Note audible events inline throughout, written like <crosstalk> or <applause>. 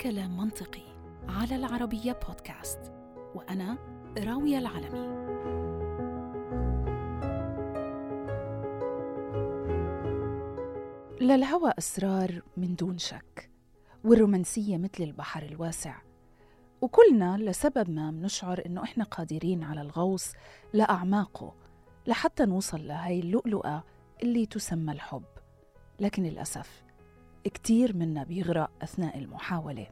كلام منطقي على العربية بودكاست وأنا راوية العلمي. للهوى أسرار من دون شك والرومانسية مثل البحر الواسع. وكلنا لسبب ما منشعر إنه إحنا قادرين على الغوص لأعماقه لحتى نوصل لهي اللؤلؤة اللي تسمى الحب. لكن للأسف كتير منا بيغرق أثناء المحاولة.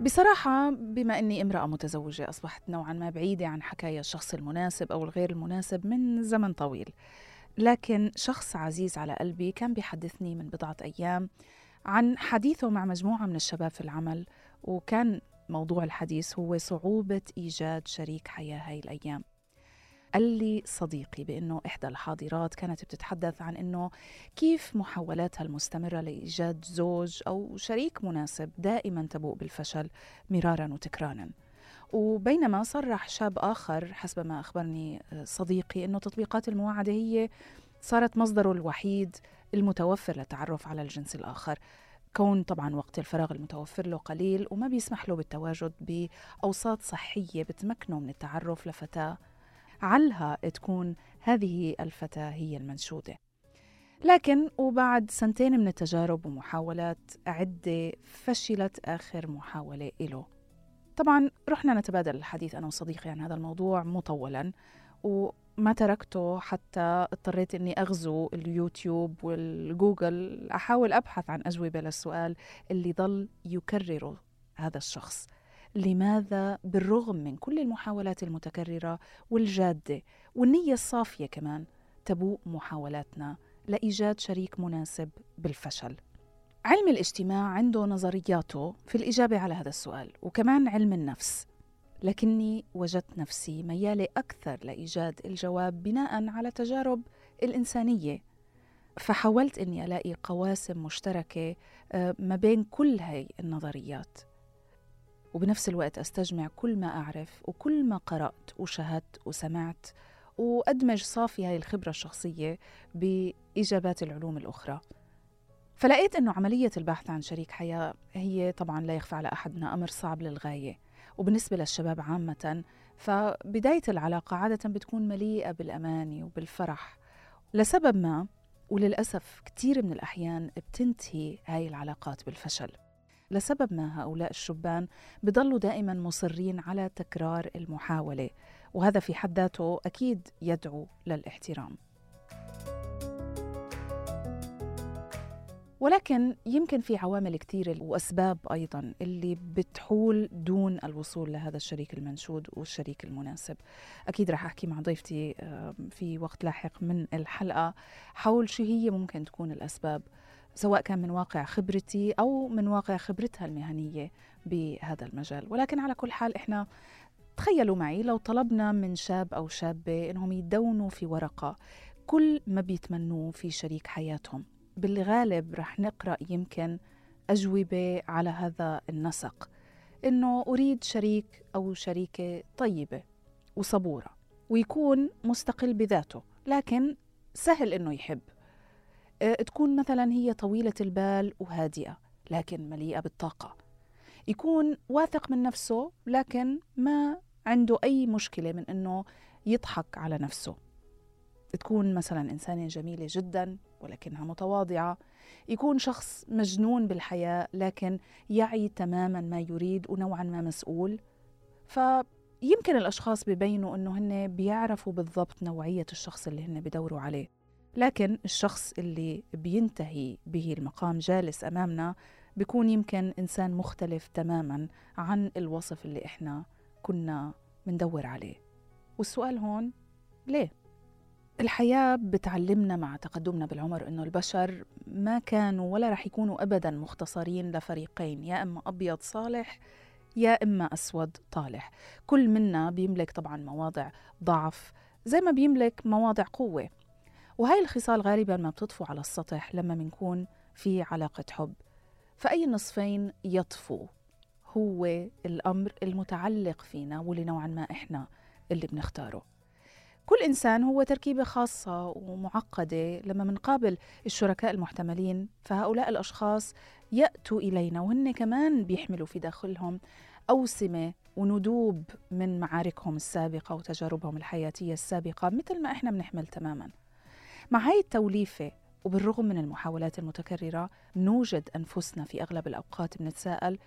بصراحة بما أني امرأة متزوجة أصبحت نوعا ما بعيدة عن حكاية الشخص المناسب أو الغير المناسب من زمن طويل. لكن شخص عزيز على قلبي كان بيحدثني من بضعة أيام عن حديثه مع مجموعة من الشباب في العمل وكان موضوع الحديث هو صعوبة إيجاد شريك حياة هاي الأيام. قال لي صديقي بأنه إحدى الحاضرات كانت بتتحدث عن أنه كيف محاولاتها المستمرة لإيجاد زوج أو شريك مناسب دائما تبوء بالفشل مرارا وتكرارا وبينما صرح شاب آخر حسب ما أخبرني صديقي أنه تطبيقات المواعدة هي صارت مصدره الوحيد المتوفر للتعرف على الجنس الآخر. كون طبعا وقت الفراغ المتوفر له قليل وما بيسمح له بالتواجد بأوساط صحية بتمكنه من التعرف لفتاة علها تكون هذه الفتاة هي المنشودة. لكن وبعد سنتين من التجارب ومحاولات عدة فشلت آخر محاولة له طبعا رحنا نتبادل الحديث أنا وصديقي عن هذا الموضوع مطولا وما تركته حتى اضطريت إني أغزو اليوتيوب والجوجل أحاول أبحث عن أجوبة للسؤال اللي ضل يكرره هذا الشخص. لماذا بالرغم من كل المحاولات المتكررة والجادة والنية الصافية كمان تبوء محاولاتنا لإيجاد شريك مناسب بالفشل؟ علم الاجتماع عنده نظرياته في الإجابة على هذا السؤال وكمان علم النفس. لكني وجدت نفسي ميالة أكثر لإيجاد الجواب بناء على تجارب الإنسانية. فحاولت إني ألاقي قواسم مشتركة آه، ما بين كل هاي النظريات. وبنفس الوقت أستجمع كل ما أعرف وكل ما قرأت وشاهدت وسمعت وأدمج صافي هاي الخبرة الشخصية بإجابات العلوم الأخرى. فلقيت إنه عملية البحث عن شريك حياة هي طبعا لا يخفى على احدنا أمر صعب للغاية وبالنسبة للشباب عامة. فبداية العلاقة عادة بتكون مليئة بالأماني وبالفرح. لسبب ما وللأسف كثير من الأحيان بتنتهي هاي العلاقات بالفشل. لسبب ما هؤلاء الشبان بضلوا دائما مصرين على تكرار المحاولة وهذا في حد ذاته أكيد يدعو للاحترام. ولكن يمكن في عوامل كثيرة وأسباب أيضا اللي بتحول دون الوصول لهذا الشريك المنشود والشريك المناسب. أكيد رح أحكي مع ضيفتي في وقت لاحق من الحلقة حول شو هي ممكن تكون الأسباب سواء كان من واقع خبرتي أو من واقع خبرتها المهنية بهذا المجال. ولكن على كل حال إحنا تخيلوا معي لو طلبنا من شاب أو شابة إنهم يدونوا في ورقة كل ما بيتمنوه في شريك حياتهم. بالغالب رح نقرأ يمكن أجوبة على هذا النسق. إنه أريد شريك أو شريكة طيبة وصبورة ويكون مستقل بذاته لكن سهل إنه يحب. تكون مثلا هي طويلة البال وهادئة لكن مليئة بالطاقة. يكون واثق من نفسه لكن ما عنده أي مشكلة من إنه يضحك على نفسه. تكون مثلا إنسانة جميلة جدا ولكنها متواضعة. يكون شخص مجنون بالحياة لكن يعي تماما ما يريد ونوعا ما مسؤول. فيمكن الأشخاص ببينوا أنه هن بيعرفوا بالضبط نوعية الشخص اللي هن بدوروا عليه. لكن الشخص اللي بينتهي به المقام جالس أمامنا بيكون يمكن إنسان مختلف تماما عن الوصف اللي إحنا كنا بندور عليه. والسؤال هون ليه؟ الحياة بتعلمنا مع تقدمنا بالعمر إنه البشر ما كانوا ولا رح يكونوا أبدا مختصرين لفريقين يا إما أبيض صالح يا إما أسود طالح. كل منا بيملك طبعا مواضع ضعف زي ما بيملك مواضع قوة. وهي الخصال غالبا ما بتطفو على السطح لما بنكون في علاقة حب. فأي نصفين يطفو هو الأمر المتعلق فينا واللي نوعا ما إحنا اللي بنختاره. كل إنسان هو تركيبة خاصة ومعقدة لما منقابل الشركاء المحتملين فهؤلاء الأشخاص يأتوا إلينا وهن كمان بيحملوا في داخلهم أوسمة وندوب من معاركهم السابقة وتجاربهم الحياتية السابقة مثل ما إحنا بنحمل تماما. مع هاي التوليفة وبالرغم من المحاولات المتكررة نوجد أنفسنا في أغلب الأوقات بنتساءل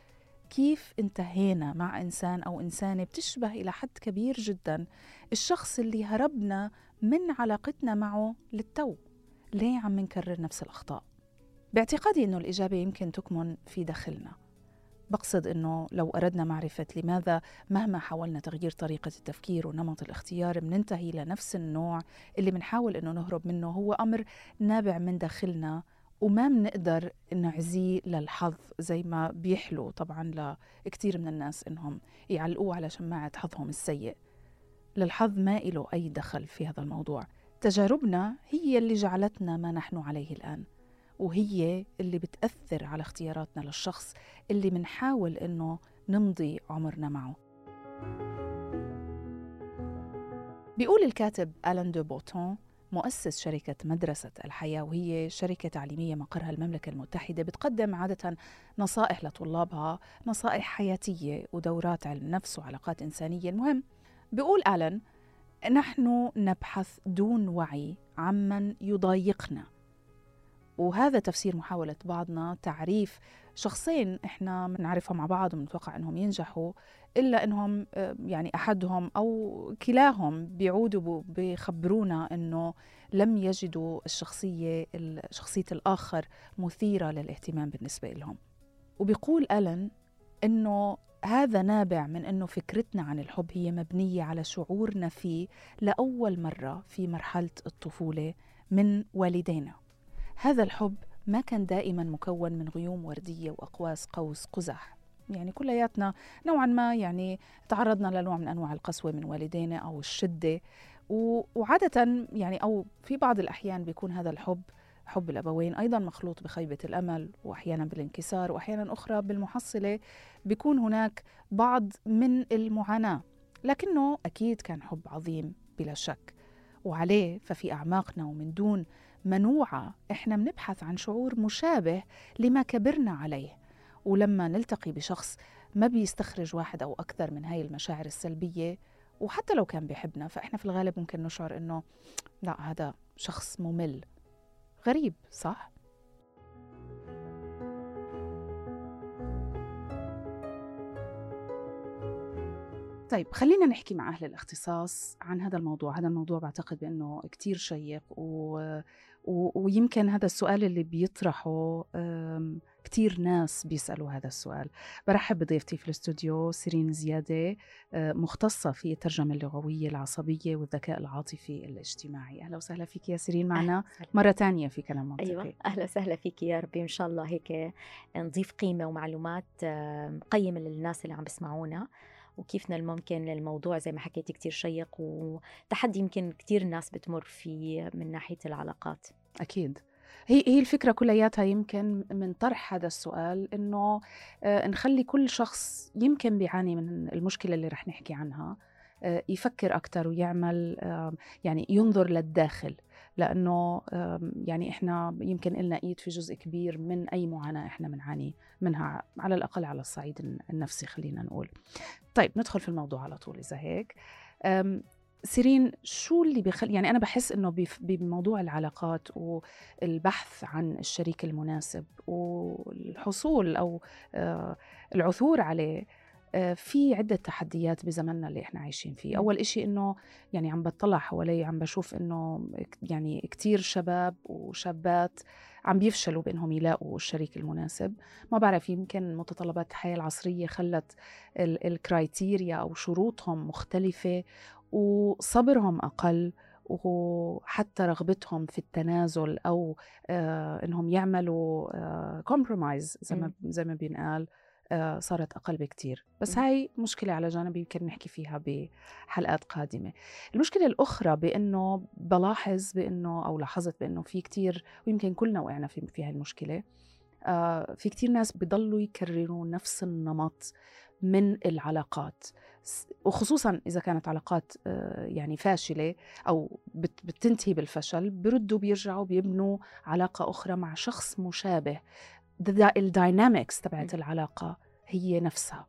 كيف انتهينا مع إنسان أو إنسانة بتشبه إلى حد كبير جدا الشخص اللي هربنا من علاقتنا معه للتو ليه عم نكرر نفس الأخطاء؟ باعتقادي أنه الإجابة يمكن تكمن في داخلنا بقصد إنه لو أردنا معرفة لماذا مهما حاولنا تغيير طريقة التفكير ونمط الاختيار بننتهي لنفس النوع اللي بنحاول إنه نهرب منه هو أمر نابع من داخلنا وما بنقدر نعزيه للحظ زي ما بيحلو طبعا لكثير من الناس إنهم يعلقوه على شماعة حظهم السيء. للحظ ما له أي دخل في هذا الموضوع. تجاربنا هي اللي جعلتنا ما نحن عليه الآن. وهي اللي بتأثر على اختياراتنا للشخص اللي منحاول إنه نمضي عمرنا معه. بيقول الكاتب ألان دو بوتون مؤسس شركة مدرسة الحياة وهي شركة تعليمية مقرها المملكة المتحدة بتقدم عادة نصائح لطلابها نصائح حياتية ودورات علم نفس وعلاقات إنسانية. المهم بيقول ألان نحن نبحث دون وعي عمن يضايقنا. وهذا تفسير محاولة بعضنا تعريف شخصين إحنا بنعرفهم مع بعض وبنتوقع إنهم ينجحوا إلا إنهم آه، يعني أحدهم أو كلاهم بيعودوا بيخبرونا إنه لم يجدوا الشخصية شخصية الآخر مثيرة للاهتمام بالنسبة لهم. وبيقول ألن إنه هذا نابع من إنه فكرتنا عن الحب هي مبنية على شعورنا فيه لأول مرة في مرحلة الطفولة من والدينا. هذا الحب ما كان دائما مكون من غيوم وردية وأقواس قوس قزح. يعني كلياتنا نوعا ما يعني تعرضنا لنوع من أنواع القسوة من والدينا أو الشدة. وعادة يعني أو في بعض الأحيان بيكون هذا الحب حب الأبوين أيضا مخلوط بخيبة الأمل وأحيانا بالانكسار وأحيانا أخرى بالمحصلة بيكون هناك بعض من المعاناة. لكنه أكيد كان حب عظيم بلا شك. وعليه ففي أعماقنا ومن دون منوعة. إحنا بنبحث عن شعور مشابه لما كبرنا عليه. ولما نلتقي بشخص ما بيستخرج واحد أو أكثر من هاي المشاعر السلبية وحتى لو كان بيحبنا فإحنا في الغالب ممكن نشعر إنه لا هذا شخص ممل. غريب صح؟ طيب خلينا نحكي مع أهل الاختصاص عن هذا الموضوع. هذا الموضوع بعتقد بأنه كتير شيق و... ويمكن هذا السؤال اللي بيطرحه كتير ناس بيسألوا هذا السؤال. برحب بضيفتي في الاستوديو سيرين زيادة مختصة في الترجمة اللغوية العصبية والذكاء العاطفي الاجتماعي. أهلا وسهلا فيك يا سيرين معنا مرة تانية في كلام منطقي. أيوة أهلا وسهلا فيك يا ربي. إن شاء الله هيك نضيف قيمة ومعلومات قيمة للناس اللي عم بسمعونا. وكيف من الممكن الموضوع زي ما حكيتي كتير شيق وتحدي يمكن كتير ناس بتمر فيه من ناحية العلاقات. أكيد هي هي الفكرة كلياتها يمكن من طرح هذا السؤال إنه آه، نخلي كل شخص يمكن بيعاني من المشكلة اللي رح نحكي عنها آه، يفكر أكثر ويعمل يعني ينظر للداخل لأنه يعني إحنا يمكن لنا إيد في جزء كبير من أي معاناة إحنا بنعاني منها على الأقل على الصعيد النفسي خلينا نقول. طيب ندخل في الموضوع على طول إذا هيك. سيرين شو اللي بيخلي يعني أنا بحس إنه بموضوع العلاقات والبحث عن الشريك المناسب والحصول أو آه، العثور عليه آه، في عدة تحديات بزمننا اللي إحنا عايشين فيه. أول إشي إنه يعني عم بطلع حوالي عم بشوف إنه يعني كتير شباب وشابات عم بيفشلوا بإنهم يلاقوا الشريك المناسب. ما بعرف يمكن متطلبات الحياة العصرية خلت الكرايتيريا أو شروطهم مختلفة وصبرهم أقل وحتى رغبتهم في التنازل أو آه إنهم يعملوا كومبرومايز آه زي ما زي ما بينقال آه صارت أقل بكتير. بس هاي مشكلة على جانب يمكن نحكي فيها بحلقات قادمة. المشكلة الأخرى بإنه بلاحظ بإنه أو لاحظت بإنه في كتير ويمكن كلنا وقعنا في في هاي المشكلة آه في كتير ناس بضلوا يكرروا نفس النمط من العلاقات. وخصوصا إذا كانت علاقات آه، يعني فاشلة أو بت- بتنتهي بالفشل بردوا بيرجعوا بيبنوا علاقة أخرى مع شخص مشابه الداينامكس تبعت. العلاقة هي نفسها.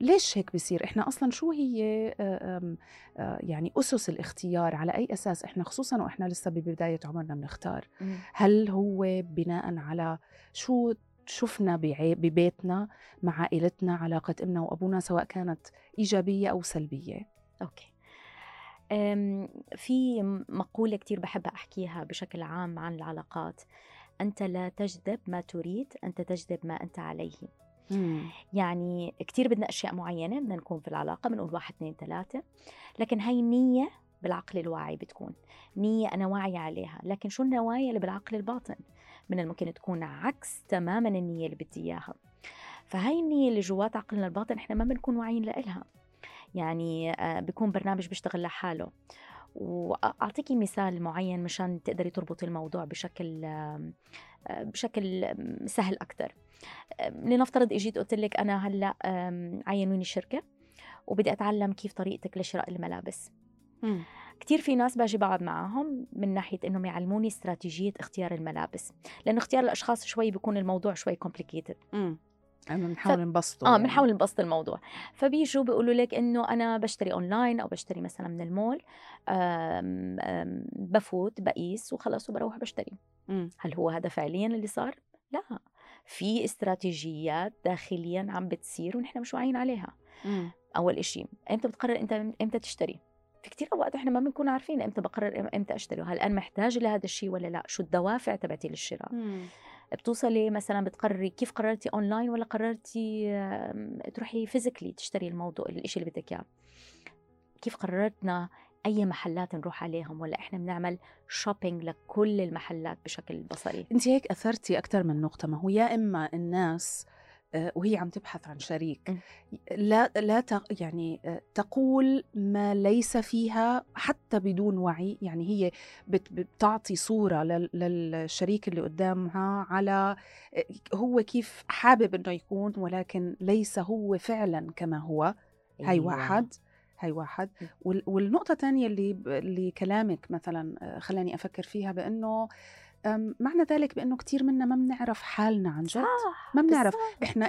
ليش هيك بصير إحنا أصلا شو هي آه، آه، يعني أسس الاختيار على أي أساس إحنا خصوصا وإحنا لسه ببداية عمرنا بنختار. هل هو بناء على شو شفنا ببيتنا مع عائلتنا علاقة أمنا وأبونا سواء كانت إيجابية أو سلبية. أوكي. أم، في مقولة كتير بحب أحكيها بشكل عام عن العلاقات. أنت لا تجذب ما تريد أنت تجذب ما أنت عليه. يعني كتير بدنا أشياء معينة بدنا نكون في العلاقة بنقول واحد اثنين ثلاثة. لكن هاي النية بالعقل الواعي بتكون. نية أنا واعية عليها. لكن شو النوايا اللي بالعقل الباطن؟ من الممكن تكون عكس تماما النية اللي بدي إياها. فهاي النية اللي جوات عقلنا الباطن إحنا ما بنكون واعيين لإلها. يعني آه، بيكون برنامج بيشتغل لحاله. وأعطيكي مثال معين مشان تقدري تربطي الموضوع بشكل آه، بشكل سهل أكثر لنفترض إجيت قلت لك أنا هلأ عينوني شركة وبدي أتعلم كيف طريقتك لشراء الملابس. كتير في ناس باجي بقعد معهم من ناحية إنهم يعلموني استراتيجية اختيار الملابس لأنه اختيار الأشخاص شوي بيكون الموضوع شوي complicated. أنا بنحاول نبسطه آه يعني. بنحاول نبسط الموضوع. فبيجوا بيقولوا لك إنه أنا بشتري اونلاين أو بشتري مثلا من المول آم، آم، بفوت بقيس وخلص وبروح بشتري. مم. هل هو هذا فعليا اللي صار؟ لا. في استراتيجيات داخليا عم بتصير ونحن مش واعيين عليها. مم. أول إشي إمتى بتقرر انت إمتى تشتري؟ في كتير أوقات إحنا ما بنكون عارفين إمتى بقرر إمتى أشتري هل أنا محتاجه لهذا الشيء ولا لا شو الدوافع تبعتي للشراء. مم. بتوصلي مثلا بتقرري كيف قررتي أونلاين ولا قررتي تروحي physically تشتري الموضوع الشيء اللي بدك إياه. كيف قررتنا أي محلات نروح عليهم ولا إحنا بنعمل shopping لكل المحلات بشكل بصري؟ انت هيك أثرتي أكثر من نقطة ما هو يا إما الناس آه، وهي عم تبحث عن شريك. لا لا يعني آه، تقول ما ليس فيها حتى بدون وعي. يعني هي بت- بتعطي صورة لل- للشريك اللي قدامها على آه، هو كيف حابب إنه يكون ولكن ليس هو فعلا كما هو. هاي أيوة. واحد هاي واحد. والنقطة الثانية اللي اللي كلامك مثلا آه، خلاني أفكر فيها بأنه أم، معنى ذلك بأنه كتير منا ما بنعرف حالنا عن جد. ما بنعرف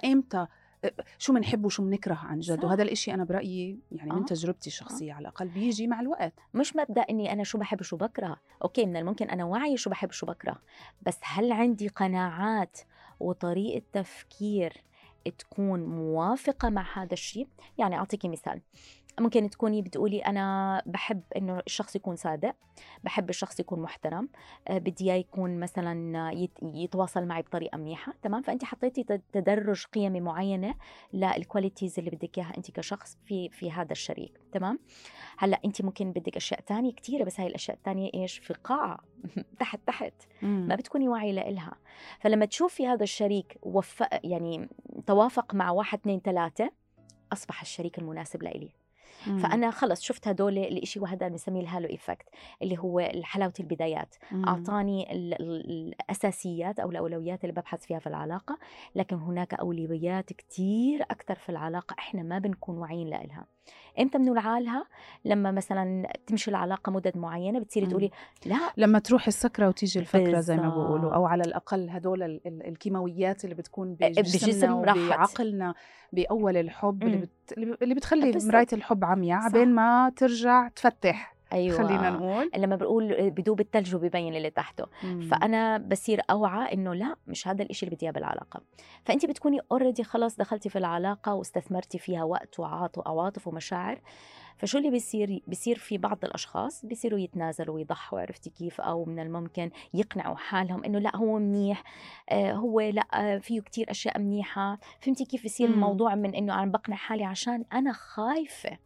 إمتى آه، شو بنحب وشو بنكره عن جد. صح. وهذا الإشي أنا برأيي يعني من آه. تجربتي الشخصية على الأقل بيجي مع الوقت. مش مبدأ إني أنا شو بحب وشو بكره. أوكي من الممكن أنا واعيه شو بحب وشو بكره. بس هل عندي قناعات وطريقة تفكير تكون موافقة مع هذا الشيء؟ يعني اعطيكي مثال. ممكن تكوني بتقولي أنا بحب إنه الشخص يكون صادق بحب الشخص يكون محترم آه، بدي إياه يكون مثلا يت- يتواصل معي بطريقة منيحة تمام؟ فانت حطيتي تد- تدرج قيمي معينة للكواليتيز اللي بدك إياها انت كشخص في في هذا الشريك تمام؟ هلأ انت ممكن بدك أشياء تانية كثيره بس هاي الأشياء التانية إيش؟ في قاعة <laughs> تحت تحت ما بتكوني واعية لإلها. فلما تشوفي هذا الشريك وفق يعني توافق مع واحد اثنين ثلاثة أصبح الشريك المناسب لإلي. مم. فأنا خلص شفت هدول الإشي وهذا بنسميه الهالو إيفكت اللي هو حلاوة البدايات مم. أعطاني ال- ال- الأساسيات أو الأولويات اللي ببحث فيها في العلاقة لكن هناك أولويات كتير أكثر في العلاقة إحنا ما بنكون واعيين لإلها إمتى بنوعالها لما مثلا تمشي العلاقة مدد معينة بتصيري مم. تقولي لا لما تروح السكرة وتيجي الفكرة زي ما بيقولوا. أو على الأقل هدول ال- ال- الكيماويات اللي بتكون بجسم بجسمنا راحت. وبعقلنا بأول الحب اللي, مم. بت... اللي بتخلي. مراية الحب عمياء صح. عبين ما ترجع تفتح أيوة. خلينا نقول. لما بقول بدوب الثلج وبيبين اللي تحته. مم. فأنا بصير أوعى إنه لا مش هذا الإشي اللي بدي إياه بالعلاقة. فانت بتكوني اوريدي خلاص دخلتي في العلاقة واستثمرتي فيها وقت وعاطف عواطف ومشاعر. فشو اللي بيصير؟ بيصير في بعض الأشخاص بيصيروا يتنازلوا ويضحوا عرفتي كيف؟ أو من الممكن يقنعوا حالهم إنه لا هو منيح. آه هو لا آه فيه كتير أشياء منيحة. فهمتي كيف يصير مم. الموضوع من إنه أنا بقنع حالي عشان أنا خايفة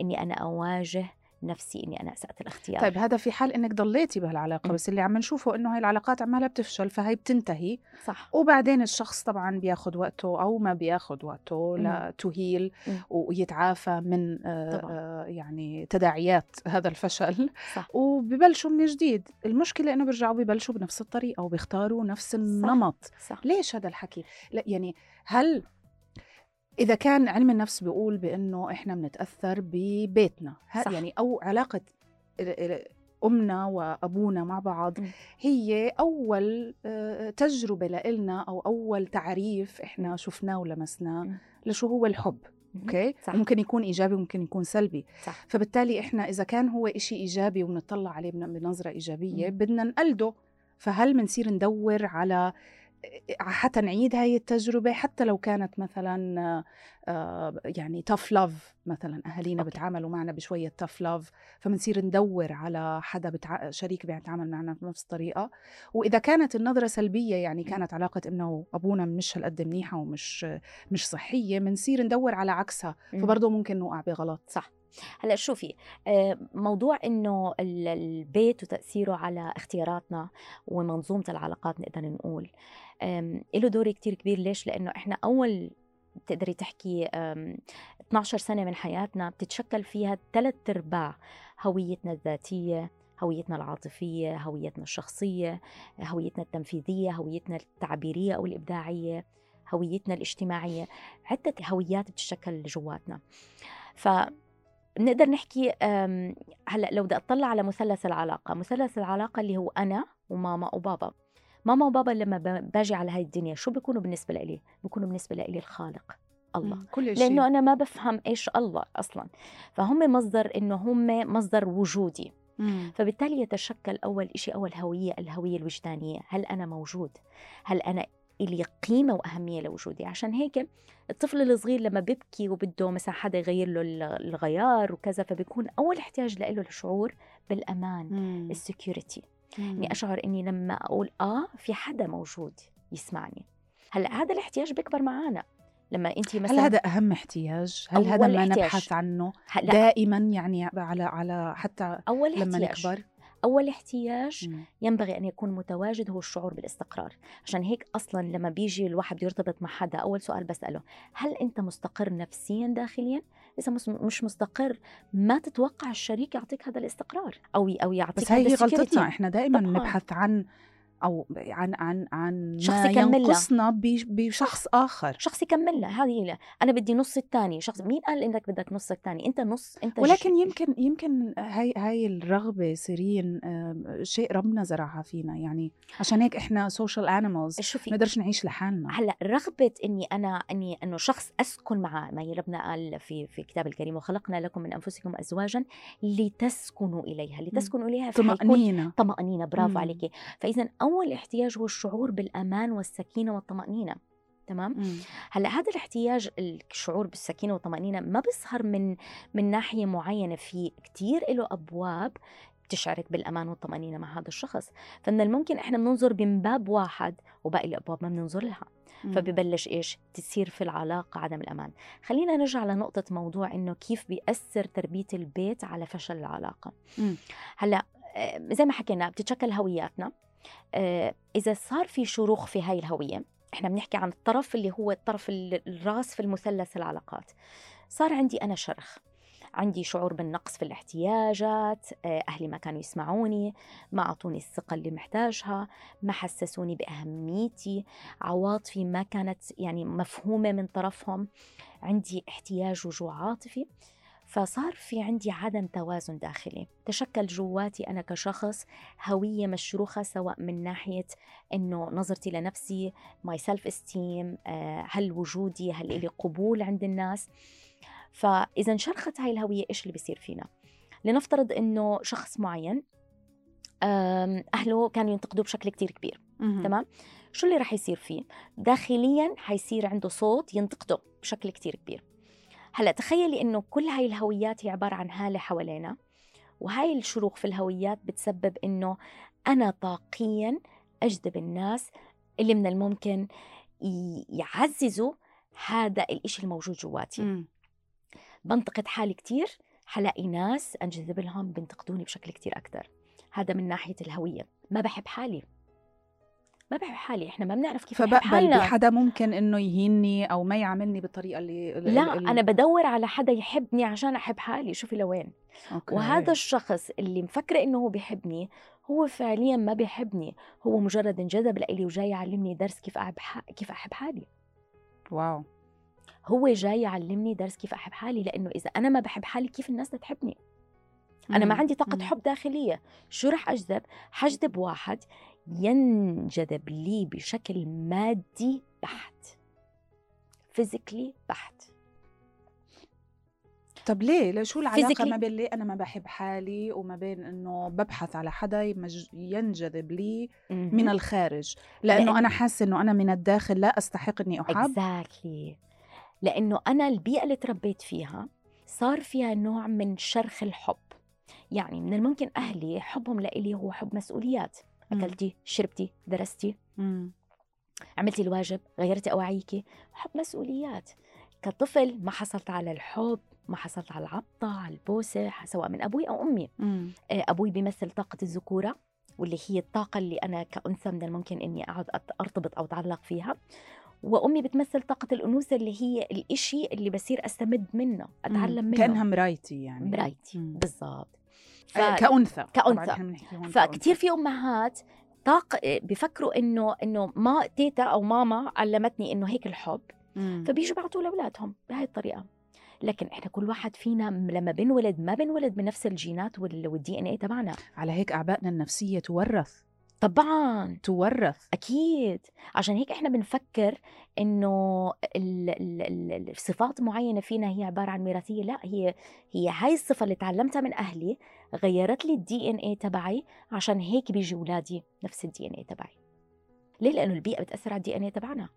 إني أنا أواجه نفسي إني أنا اسات الاختيار. طيب هذا في حال إنك ضليتي بهالعلاقة. بس اللي عم نشوفه إنه هاي العلاقات عمالها بتفشل فهي بتنتهي. صح. وبعدين الشخص طبعا بياخد وقته أو ما بياخد وقته. لتهيل. ويتعافى من آه،. آه، يعني تداعيات هذا الفشل. صح. وببلشوا من جديد. المشكلة إنه بيرجعوا ببلشوا بنفس الطريقة وبيختاروا نفس النمط. صح. ليش هذا الحكي؟ لا يعني هل إذا كان علم النفس بيقول بأنه إحنا بنتأثر ببيتنا صح. يعني ال- ال- أمنا وأبونا مع بعض. هي أول آه، تجربة لإلنا أو أول تعريف إحنا شفناه ولمسناه. لشو هو الحب أوكي صح. ممكن يكون إيجابي ممكن يكون سلبي صح فبالتالي إحنا إذا كان هو إشي إيجابي وبنطلع عليه بن- بنظرة إيجابية. بدنا نقلده فهل بنصير ندور على حتى نعيد هاي التجربة حتى لو كانت مثلا آه، يعني tough love مثلا. أهالينا أوكي. بتعاملوا معنا بشوية tough love فبنصير ندور على حدا بتع... شريك بيتعامل معنا بنفس الطريقة. وإذا كانت النظرة سلبية يعني كانت علاقة إمنا وأبونا مش هالقد منيحة ومش مش صحية بنصير ندور على عكسها. فبرضه ممكن نوقع بغلط. صح. هلأ شوفي آه، موضوع إنه ال- البيت وتأثيره على اختياراتنا ومنظومة العلاقات نقدر نقول له دور كتير كبير. ليش؟ لأنه إحنا أول بتقدري تحكي آم، 12 سنة من حياتنا بتتشكل فيها ثلاث أرباع هويتنا الذاتية هويتنا العاطفية هويتنا الشخصية هويتنا التنفيذية هويتنا التعبيرية أو الإبداعية هويتنا الاجتماعية. عدة هويات بتتشكل جواتنا. ف بنقدر نحكي هلأ لو بدي أطلع على مثلث العلاقة مثلث العلاقة اللي هو أنا وماما وبابا. ماما وبابا لما باجي على هاي الدنيا شو بيكونوا بالنسبة لإلي؟ بيكونوا بالنسبة لإلي الخالق الله. كل شيء. لأنه أنا ما بفهم إيش الله أصلا. فهم مصدر إنه هم مصدر وجودي. مم. فبالتالي يتشكل أول شيء أول هوية الهوية الوجدانية. هل أنا موجود؟ هل أنا إلي قيمة وأهمية لوجودي عشان هيك الطفل الصغير لما بيبكي وبده مثلا حدا يغير له ال- الغيار وكذا فبيكون أول احتياج له الشعور بالأمان. السكيورتي مم. إني أشعر إني لما أقول آه في حدا موجود يسمعني هلأ هذا الاحتياج بيكبر معنا لما انت مثلا هل هذا أهم احتياج؟ هل هذا أول ما احتياج. نبحث عنه دائما يعني على على حتى أول لما احتياج نكبر؟ أول احتياج. ينبغي أن يكون متواجد هو الشعور بالاستقرار عشان هيك أصلا لما بيجي الواحد يرتبط مع حدا أول سؤال بسأله هل أنت مستقر نفسيا داخليا مس- مش مستقر ما تتوقع الشريك يعطيك هذا الاستقرار أو أو يعطيك بس هي. غلطتنا إحنا دائما طبعاً. نبحث عن أو عن عن عن شخص ما يكملها. ينقصنا بشخص آخر. شخص يكمل لها هذه هي. أنا بدي نص الثاني شخص مين قال إنك بدك نص الثاني أنت نص أنت ولكن يمكن يمكن هاي هاي الرغبة سيرين شيء ربنا زرعها فينا. يعني عشان هيك إحنا social animals شوفي نقدرش نعيش لحالنا. هلأ رغبة إني أنا إني إنه شخص أسكن معه ما هي ربنا قال في في كتاب الكريم وخلقنا لكم من أنفسكم أزواجا لتسكنوا إليها. لتسكنوا إليها فحيكون طمأنينة. طمأنينة. برافو. عليكي فإذا أول احتياج هو الشعور بالأمان والسكينة والطمأنينة تمام؟ مم. هلأ هذا الاحتياج الشعور بالسكينة والطمأنينة ما بيظهر من من ناحية معينة في كتير له أبواب بتشعرك بالأمان والطمأنينة مع هذا الشخص. فمن الممكن إحنا بننظر من باب واحد وباقي الأبواب ما بننظر لها. مم. فببلش إيش؟ تصير في العلاقة عدم الأمان. خلينا نرجع لنقطة موضوع إنه كيف بيأثر تربية البيت على فشل العلاقة. مم. هلأ آه، زي ما حكينا بتتشكل هوياتنا. إذا صار في شروخ في هاي الهوية إحنا بنحكي عن الطرف اللي هو الطرف ال- الراس في المثلث العلاقات. صار عندي أنا شرخ عندي شعور بالنقص في الاحتياجات آه، أهلي ما كانوا يسمعوني ما أعطوني الثقة اللي محتاجها ما حسسوني بأهميتي عواطفي ما كانت يعني مفهومة من طرفهم عندي احتياج وجوع عاطفي. فصار في عندي عدم توازن داخلي. تشكل جواتي أنا كشخص هوية مشروخة سواء من ناحية أنه نظرتي لنفسي my self esteem هل وجودي هل إلي قبول عند الناس. فإذا انشرخت هاي الهوية إيش اللي بيصير فينا؟ لنفترض أنه شخص معين أهله كانوا ينتقدوه بشكل كتير كبير. تمام؟ شو اللي رح يصير فيه؟ داخليا حيصير عنده صوت ينتقده بشكل كتير كبير. هلا تخيلي إنه كل هاي الهويات هي عبارة عن هالة حوالينا وهاي الشروخ في الهويات بتسبب إنه أنا طاقيا أجذب الناس اللي من الممكن يعززوا هذا الإشي الموجود جواتي. مم. بنتقد حالي كتير حلاقي ناس أنجذب لهم بينتقدوني بشكل كتير أكثر هذا من ناحية الهوية. ما بحب حالي. ما بحب حالي إحنا ما بنعرف كيف فبقبل حالنا بحدا ممكن إنه يهيني أو ما يعاملني بالطريقة اللي لا ال- أنا بدور على حدا يحبني عشان أحب حالي شوفي لوين okay. وهذا الشخص اللي مفكرة إنه هو بيحبني هو فعليا ما بيحبني هو مجرد انجذب لإلي وجاي يعلمني درس كيف أحب. كيف أحب حالي wow هو جاي يعلمني درس كيف أحب حالي لأنه إذا أنا ما بحب حالي كيف الناس تحبني أنا ما. عندي طاقة مم. حب داخلية شو رح أجذب حجذب واحد ينجذب لي بشكل مادي بحت. physically بحت. طب ليه؟ ليه شو العلاقة ما بين ليه؟ أنا ما بحب حالي وما بين إنه ببحث على حدا ينجذب لي من الخارج. لأنه لأن- أنا حاسة إنه أنا من الداخل لا أستحق إني أحب. اكزاكتلي لأنه أنا البيئة اللي تربيت فيها صار فيها نوع من شرخ الحب. يعني من الممكن أهلي حبهم لإلي هو حب مسؤوليات. أكلتي شربتي درستي. مم. عملتي الواجب غيرتي أواعيكي. حب مسؤوليات. كطفل ما حصلت على الحب ما حصلت على العطة على البوسة سواء من أبوي أو أمي. مم. آه، أبوي بيمثل طاقة الذكورة واللي هي الطاقة اللي أنا كأنثى من الممكن إني أقعد أرتبط أو أتعلق فيها. وأمي بتمثل طاقة الأنوثة اللي هي الإشي اللي بصير أستمد منه أتعلم. منه. كأنها مرايتي يعني. مرايتي. بالضبط. ف... آه، كأنثى كأنثى. فكتير في أمهات طاق بفكروا إنه إنه ما تيتا أو ماما علمتني إنه هيك الحب مم. فبيجوا بيعطوه لأولادهم بهاي الطريقة. لكن إحنا كل واحد فينا لما بنولد ما بنولد بنفس الجينات وال- والدي ان اي تبعنا. على هيك أعبائنا النفسية تورث. طبعا. تورث. أكيد. عشان هيك إحنا بنفكر إنه ال- ال- ال- الصفات معينة فينا هي عبارة عن ميراثيه لا هي هي هاي الصفة اللي تعلمتها من أهلي غيرت لي ال DNA تبعي عشان هيك بيجي أولادي نفس ال DNA تبعي. ليه؟ لأنه البيئة بتأثر على ال DNA تبعنا.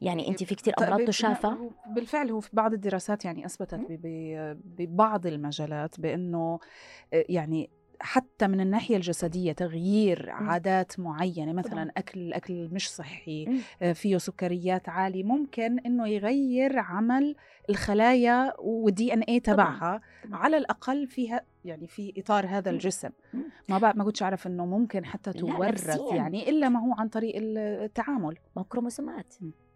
يعني انت في كتير أمراض طيب، تشافى؟ هو بالفعل هو في بعض الدراسات يعني أثبتت ببعض المجالات بأنه آه، يعني حتى من الناحية الجسدية تغيير مم. عادات معينة. مثلا أكل أكل مش صحي مم. آه، فيه سكريات عالية ممكن إنه يغير عمل الخلايا وال DNA تبعها. على الأقل فيها يعني في إطار هذا مم. الجسم. ما بعد ما كنتش أعرف إنه ممكن حتى تورث. يعني إلا ما هو عن طريق التعامل ما كروموسومات.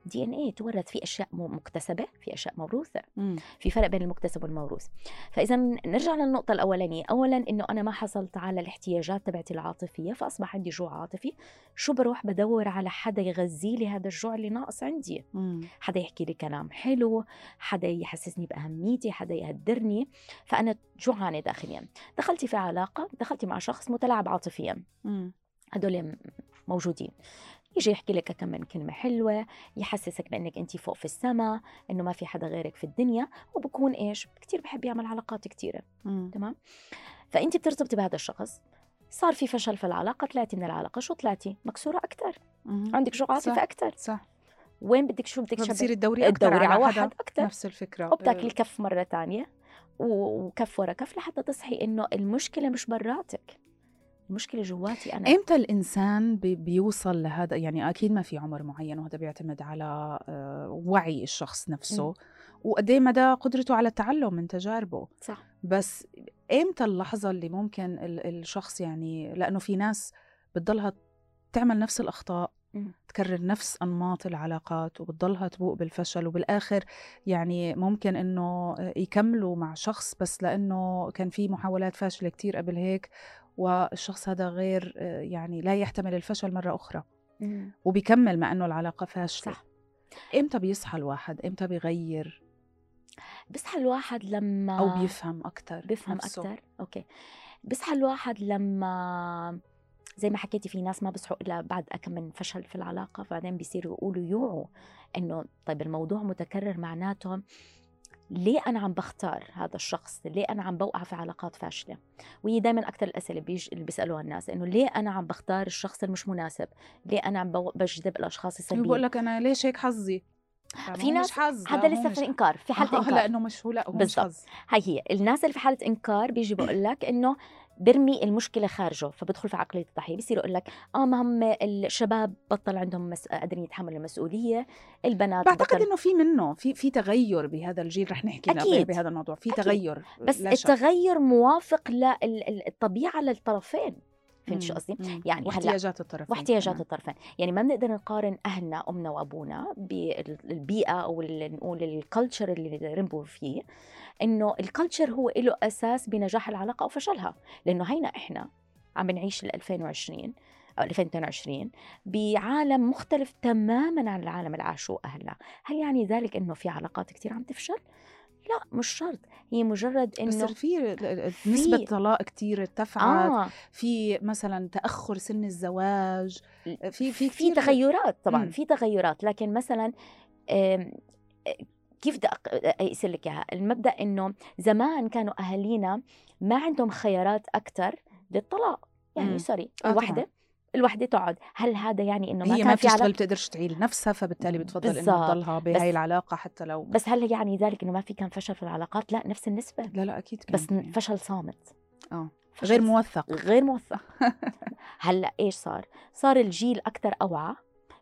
DNA تورث في أشياء مكتسبة في أشياء موروثة. مم. في فرق بين المكتسب والموروث. فإذا نرجع للنقطة الأولانية. اولا إنه أنا ما حصلت على الاحتياجات تبعتي العاطفية فأصبح عندي جوع عاطفي. شو بروح؟ بدور على حدا يغذي لي هذا الجوع اللي ناقص عندي. مم. حدا يحكي لي كلام حلو حدا يحسسني بأهميتي حدا يقدرني فأنا جوعانة داخليا. دخلتي في علاقة دخلتي مع شخص متلاعب عاطفيا. مم. هدول موجودين. يجي يحكي لك كم من كلمة حلوة يحسسك بأنك أنت فوق في السماء إنه ما في حدا غيرك في الدنيا وبكون إيش؟ كتير بحب يعمل علاقات كتيرة. تمام؟ فأنت بترتبطي بهذا الشخص صار في فشل في العلاقة طلعتي من العلاقة شو طلعتي؟ مكسورة أكتر. مم. عندك جوع عاطفة صح. أكتر صح. وين بدك شو بدك شبه الدوري أكثر الدوري على واحد أكتر. نفس الفكرة. وبتاكلي كف مرة تانية و- وكف ورا كف لحتى تصحي إنه المشكلة مش براتك. المشكلة جواتي أنا. إمتى الإنسان بي- بيوصل لهذا؟ يعني أكيد ما في عمر معين وهذا بيعتمد على آه، وعي الشخص نفسه. مم. وقد إيه مدى قدرته على التعلم؟ من تجاربه صح. بس إمتى اللحظة اللي ممكن ال- الشخص يعني لأنه في ناس بتضلها تعمل نفس الأخطاء مم. تكرر نفس أنماط العلاقات وبتضلها تبوء بالفشل وبالآخر يعني ممكن إنه يكملوا مع شخص بس لأنه كان في محاولات فاشلة كتير قبل هيك والشخص هذا غير يعني لا يحتمل الفشل مرة أخرى. مم. وبيكمل مع إنه العلاقة فاشلة. صح. إمتى بيصحى الواحد؟ إمتى بيغير؟ بصحى الواحد لما أو بيفهم أكثر بفهم أكثر أوكي. بصحى الواحد لما زي ما حكيتي في ناس ما بيصحوا إلا بعد كم من فشل في العلاقة فبعدين بيصيروا يقولوا يوعوا إنه طيب الموضوع متكرر معناته ليه أنا عم بختار هذا الشخص؟ ليه أنا عم بوقع في علاقات فاشلة؟ وهي دائما أكثر الأسئلة بيج... اللي بيسألوها الناس إنه ليه أنا عم بختار الشخص المش مناسب؟ ليه أنا عم بو... بجذب الأشخاص بقول السلبيين لك أنا ليش هيك حظي؟ في ناس حظ هذا لسه في إنكار في حالة آه، إنكار. لأنه مش هو لا هو مش بالضبط. حظ. هاي هي الناس اللي في حالة إنكار بيجي بقول لك إنه برمي المشكلة خارجه فبدخل في عقلية الضحية بيصير يقول لك آه ما هم الشباب بطل عندهم مس... قادرين يتحملوا المسؤولية البنات بعتقد بطل إنه في منه في في تغير بهذا الجيل رح نحكي أكيد. بهذا الموضوع في أكيد. تغير بس. التغير موافق للطبيعه للطرفين فهمت شو. قصدي؟ يعني واحتياجات الطرفين واحتياجات. الطرفين يعني ما بنقدر نقارن أهلنا أمنا وأبونا بالبيئه أو نقول الكالتشر اللي ربوا فيه إنه الكالتشر هو له أساس بنجاح العلاقة أو فشلها. لأنه هينا إحنا عم بنعيش ال 2020 أو 2022 بعالم مختلف تماما عن العالم اللي عاشوه أهلنا. هل يعني ذلك أنه في علاقات كتير عم تفشل؟ لا مش شرط. هي مجرد بس إنه في نسبة طلاق كتير ارتفعت. آه. في مثلا تأخر سن الزواج. في في في تغيرات طبعا. في تغيرات. لكن مثلا كيف بدي اقيس لك إياها؟ المبدأ إنه زمان كانوا أهالينا ما عندهم خيارات أكثر للطلاق. يعني مم. سوري آه الوحدة. الوحدة تقعد هل هذا يعني إنه ما هي كان ما بتشتغل بتقدرش تعيل نفسها فبالتالي بتفضل انها بالضبط. تضلها بهاي العلاقة حتى لو بس هل يعني ذلك إنه ما في كان فشل في العلاقات؟ لا نفس النسبة. لا لا أكيد كان بس في. فشل صامت. آه. فشل غير موثق. غير موثق. <laughs> هلأ إيش صار؟ صار الجيل أكثر أوعى.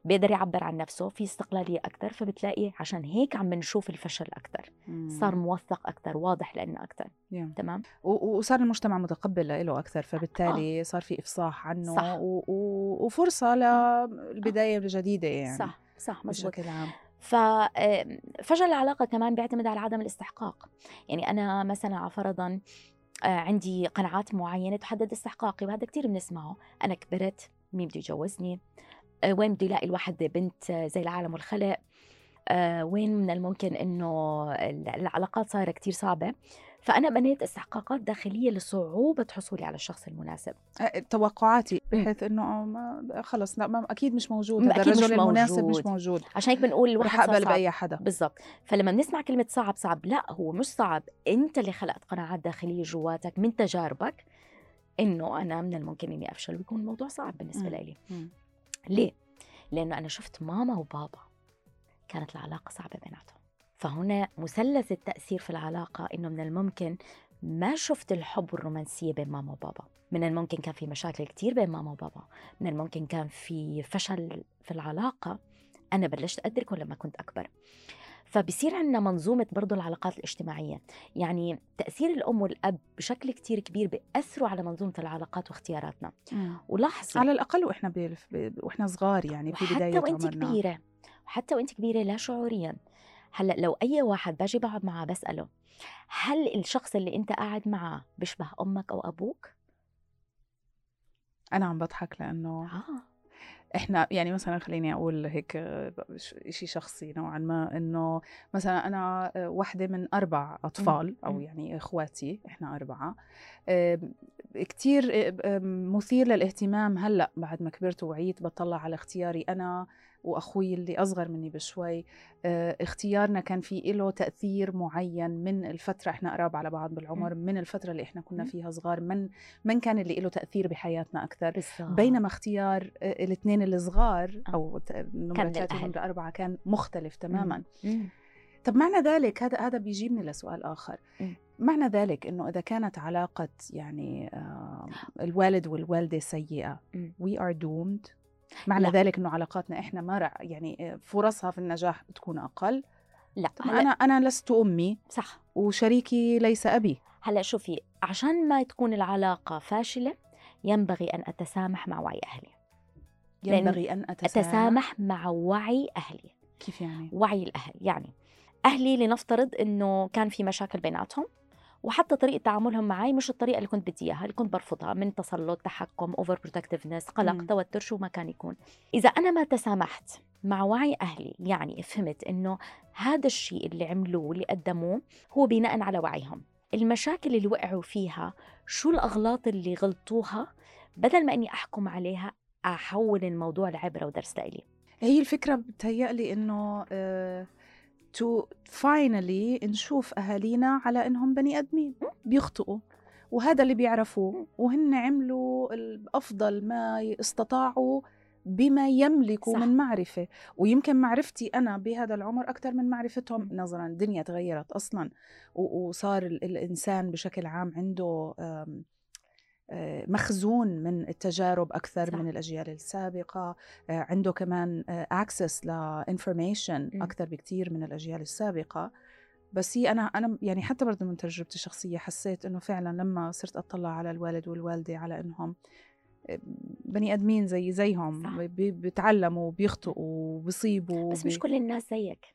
بيقدر يعبر عن نفسه في استقلالية أكثر فبتلاقي عشان هيك عم بنشوف الفشل أكثر. صار موثق أكثر واضح لنا أكثر. تمام؟ وصار المجتمع متقبل له أكثر فبالتالي صار في إفصاح عنه صح. و... و... وفرصة للبدايه الجديدة يعني صح صح مزبوط. بشكل عام. ففشل العلاقة كمان بيعتمد على عدم الاستحقاق. يعني أنا مثلا فرضا آه، عندي قناعات معينة تحدد استحقاقي وهذا كتير بنسمعه. أنا كبرت مين بده يجوزني؟ آه، وين بده يلاقي الواحد بنت آه، زي العالم والخلق؟ آه، وين من الممكن إنه ال- العلاقات صايرة كتير صعبة. فأنا بنيت استحقاقات داخلية لصعوبة حصولي على الشخص المناسب. أه، توقعاتي. بحيث إنه آه، ما خلص لا ما أكيد مش موجود. هذا أكيد مش الرجل المناسب مش موجود. موجود. عشان هيك بنقول الواحد أقبل صعب. بأي حدا. بالضبط. فلما بنسمع كلمة صعب صعب لا هو مش صعب. أنت اللي خلقت قناعات داخلية جواتك من تجاربك إنه أنا من الممكن إني أفشل ويكون الموضوع صعب بالنسبة مم. لي. ليه؟ لأنه أنا شفت ماما وبابا كانت العلاقة صعبة بيناتهم. فهنا مثلث التأثير في العلاقة إنه من الممكن ما شفت الحب والرومانسية بين ماما وبابا. من الممكن كان في مشاكل كتير بين ماما وبابا. من الممكن كان في فشل في العلاقة. أنا بلشت أدركه لما كنت أكبر. فبصير عندنا منظومة برضو العلاقات الاجتماعية. يعني تأثير الأم والأب بشكل كتير كبير بيأثروا على منظومة العلاقات واختياراتنا. ولاحظي على الأقل وإحنا ب... وإحنا صغار يعني في بداية وحتى وانت عمرنا. كبيرة وحتى وانت كبيرة لا شعوريا. هلأ لو أي واحد باجي بقعد معاه بسأله هل الشخص اللي أنت قاعد معاه بيشبه أمك أو أبوك؟ أنا عم بضحك لأنه آه. إحنا يعني مثلا خليني أقول هيك آه، شيء شخصي نوعا ما إنه مثلا أنا آه، واحدة من أربع أطفال أو. يعني إخواتي إحنا أربعة كتير آه، مثير للاهتمام هلأ بعد ما كبرت ووعيت بطلع على اختياري أنا وأخوي اللي أصغر مني بشوي آه، اختيارنا كان في له تأثير معين من الفترة إحنا قراب على بعض بالعمر من الفترة اللي إحنا كنا. فيها صغار من من كان اللي له تأثير بحياتنا أكثر بينما اختيار آه، الاثنين الصغار. أو ت- نمرة كان مختلف تماما مم. طب معنى ذلك هذا هذا بيجيبني لسؤال مم. معنى ذلك إنه إذا كانت علاقة يعني آه، الوالد سيئة مم. we are doomed معنى لا. ذلك إنه علاقاتنا إحنا ما يعني آه، فرصها في النجاح بتكون أقل. لا أنا أنا لست أمي صح. وشريكي ليس أبي. هلأ شوفي عشان ما تكون العلاقة فاشلة ينبغي أن أتسامح مع وعي لأن ينبغي أن أتسامح. أتسامح مع وعي أهلي. كيف يعني؟ وعي الأهل. يعني أهلي لنفترض إنه كان في مشاكل بيناتهم. وحتى طريقة تعاملهم معي مش الطريقة اللي كنت بدي إياها اللي كنت برفضها من تسلط تحكم أوفر بروتكتيفنس قلق. توتر شو ما كان يكون. إذا أنا ما تسامحت مع وعي أهلي يعني فهمت إنه هذا الشيء اللي عملوه واللي قدموه هو بناء على وعيهم. المشاكل اللي وقعوا فيها شو الأغلاط اللي غلطوها؟ بدل ما إني أحكم عليها أحول الموضوع لعبرة ودرس لإلي. هي الفكرة بتهيألي إنه to finally نشوف أهالينا على إنهم بني آدمين. بيخطئوا. وهذا اللي بيعرفوه. وهن عملوا الأفضل ما استطاعوا بما يملكوا صح. من معرفة. ويمكن معرفتي أنا بهذا العمر أكثر من معرفتهم. نظرا الدنيا تغيرت أصلا. وصار ال- الإنسان بشكل عام عنده مخزون من التجارب أكثر صح. من الأجيال السابقة آه، عنده كمان access ل information مم. أكثر بكثير من الأجيال السابقة بس هي أنا أنا يعني حتى برضه من تجربتي الشخصية حسيت إنه فعلا لما صرت أطلع على الوالد والوالدة على إنهم آه، بني آدمين زي زيهم صح. بي- بيتعلموا وبيخطئوا وبيصيبوا بس مش كل الناس زيك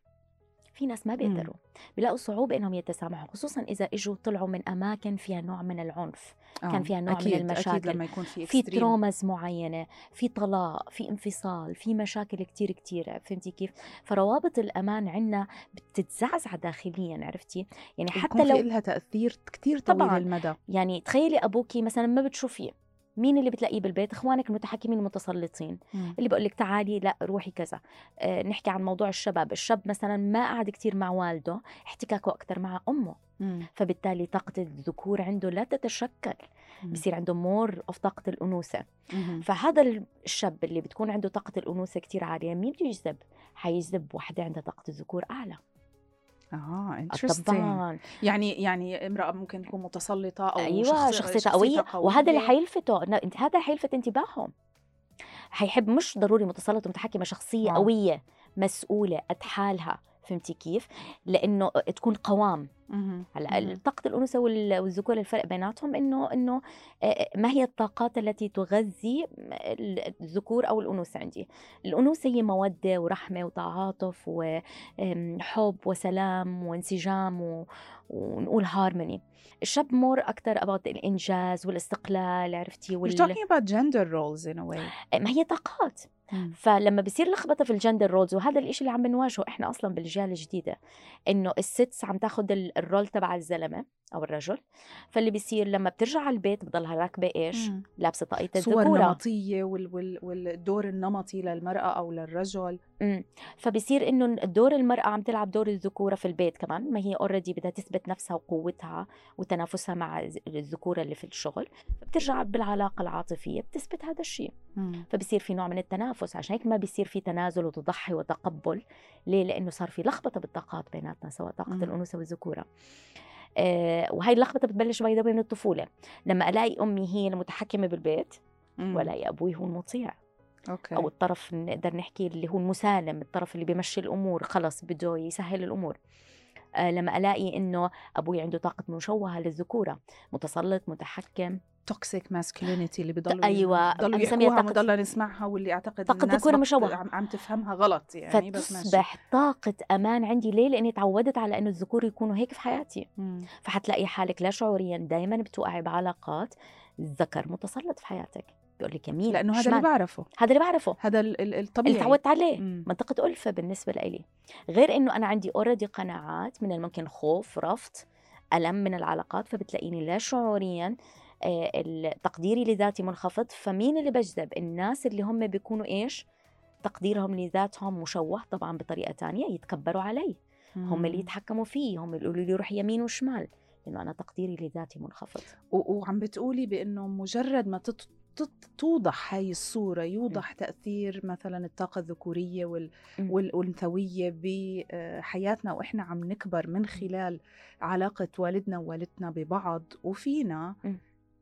في ناس ما بيقدروا بيلاقوا صعوبة إنهم يتسامحوا خصوصا إذا إجوا طلعوا من أماكن فيها نوع من العنف آه. كان فيها نوع أكيد. من المشاكل أكيد لما يكون في في. ترومز معينة في طلاق في انفصال في مشاكل كتير كتير فهمتي كيف فروابط الأمان عنا بتتزعزع داخليا عرفتي يعني حتى لو لها تأثير كتير طويل طبعاً. المدى يعني تخيلي أبوكي مثلا ما بتشوفيه مين اللي بتلاقيه بالبيت إخوانك المتحكمين المتسلطين مم. اللي بقول لك تعالي لا روحي كذا آه نحكي عن موضوع الشباب الشاب مثلا ما قعد كتير مع والده احتكاكه أكثر مع أمه مم. فبالتالي طاقة الذكور عنده لا تتشكل مم. بصير عنده more of طاقة الأنوثة مم. فهذا الشاب اللي بتكون عنده طاقة الأنوثة كتير عالية مين بده يجذب؟ حيجذب وحدة عندها طاقة الذكور أعلى آه آه، interesting طبعا يعني يعني امرأة ممكن تكون متسلطة أو أيوة شخص- شخصيتها قوية وهذا اللي. حيلفته هذا حيلفت انتباههم حيحب مش ضروري متسلط ومتحكمة شخصية آه. قوية مسؤولة قد حالها فهمتي كيف؟ لأنه تكون قوام. هلا الأنوثة وال- والذكور الفرق بيناتهم إنه إنه آه، ما هي الطاقات التي تغذي الذكور أو الأنوثة عندي؟ الأنوثة هي مودة ورحمة وتعاطف وحب وسلام وانسجام و... ونقول هارموني الشاب more أكثر about الإنجاز والاستقلال عرفتي؟ وال... talking about gender roles in a way. ما هي طاقات. مم. فلما بصير لخبطة في ال gender roles وهذا الإشي اللي عم بنواجهه إحنا أصلا بالجيل الجديدة إنه الستس عم تاخذ ال- role تبع الزلمة أو الرجل فاللي بيصير لما بترجع على البيت بضلها راكبة إيش مم. لابسة طاقية الذكورة وال وال والدور النمطي للمرأة أو للرجل مم. فبصير إنه دور المرأة عم تلعب دور الذكورة في البيت كمان ما هي already بدها تثبت نفسها وقوتها وتنافسها مع الذكورة اللي في الشغل بترجع بالعلاقة العاطفية بتثبت هذا الشيء مم. فبصير في نوع من التنافس عشان هيك ما بيصير في تنازل وتضحي وتقبل ليه لأنه صار في لخبطة بالطاقات بيناتنا سواء طاقة مم. الأنوثة والذكورة آه وهي اللخبطة بتبلش by من الطفولة لما ألاقي أمي هي المتحكمة بالبيت مم. وألاقي أبوي هو المطيع okay. أو الطرف نقدر نحكي اللي هو المسالم الطرف اللي بيمشي الأمور خلص بده يسهل الأمور. آه لما ألاقي إنه أبوي عنده طاقة مشوهة للذكورة متسلط متحكم. toxic masculinity اللي بضلوا أيوة، بضلوا يحكوها بضلنا نسمعها واللي أعتقد ذكورة بط- مشوهة. عم, عم تفهمها غلط يعني بس فتصبح طاقة أمان عندي. ليه؟ لأني تعودت على إنه الذكور يكونوا هيك في حياتي. مم. فحتلاقي حالك لا شعوريا دائما بتوقعي بعلاقات. ذكر متسلط في حياتك. بيقول لك يمين لأنه هذا. اللي بعرفه. هذا اللي بعرفه. هذا ال- ال- الطبيعي. اللي تعودت عليه. مم. منطقة ألفة بالنسبة لإلي. غير إنه أنا عندي أوريدي قناعات من الممكن خوف رفض ألم من العلاقات فبتلاقيني لا شعوريا آه، تقديري لذاتي منخفض. فمين اللي بجذب؟ الناس اللي هم بيكونوا إيش؟ تقديرهم لذاتهم مشوه طبعا بطريقة تانية يتكبروا علي. هم اللي مم. يتحكموا فيه هم اللي يقولوا لي روح يمين وشمال. لأنه أنا تقديري لذاتي منخفض. وعم بتقولي بأنه مجرد ما توضح هاي الصورة يوضح تأثير مثلا الطاقة الذكورية وال... مم. والأنثوية بحياتنا وإحنا عم نكبر من خلال علاقة والدنا ووالدتنا ببعض وفينا.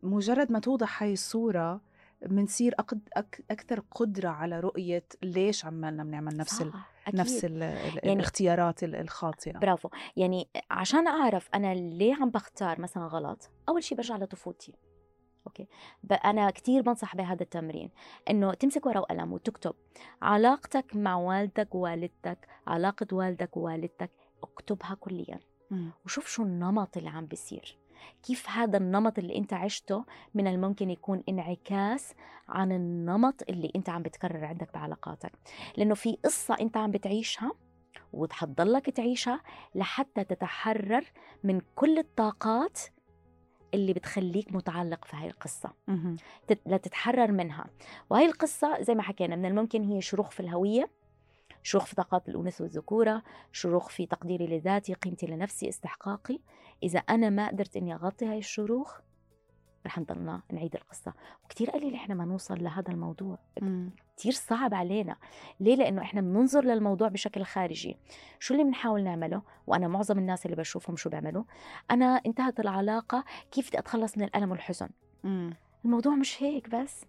مجرد ما توضح هاي الصورة بنصير أقد... أك... أكثر قدرة على رؤية ليش عمالنا بنعمل نفس ال... صح، أكيد. نفس ال... يعني- الاختيارات ال- الخاطئة برافو يعني عشان أعرف أنا ليه عم بختار مثلا غلط أول شيء برجع لطفولتي أوكي. أنا كثير بنصح بهذا التمرين إنه تمسك ورقة وقلم وتكتب علاقتك مع والدك ووالدتك علاقة والدك ووالدتك اكتبها كليا. وشوف شو النمط اللي عم بيصير. كيف هذا النمط اللي أنت عشته من الممكن يكون انعكاس عن النمط اللي أنت عم بتكرر عندك بعلاقاتك. لأنه في قصة أنت عم بتعيشها وحتضلك تعيشها لحتى تتحرر من كل الطاقات اللي بتخليك متعلق في هاي القصة. لتتحرر منها. وهي القصة زي ما حكينا من الممكن هي شروخ في الهوية شروخ في طاقات الأنوثة والذكورة شروخ في تقديري لذاتي قيمتي لنفسي استحقاقي. إذا أنا ما قدرت إني أغطي هاي الشروخ رح نضلنا نعيد القصة. وكتير قليل إحنا ما نوصل لهذا الموضوع. مم. كتير صعب علينا. ليه؟ لأنه إحنا بننظر للموضوع بشكل خارجي. شو اللي بنحاول نعمله؟ وأنا معظم الناس اللي بشوفهم شو بيعملوا؟ أنا انتهت العلاقة كيف بدي أتخلص من الألم والحزن؟ مم. الموضوع مش هيك بس.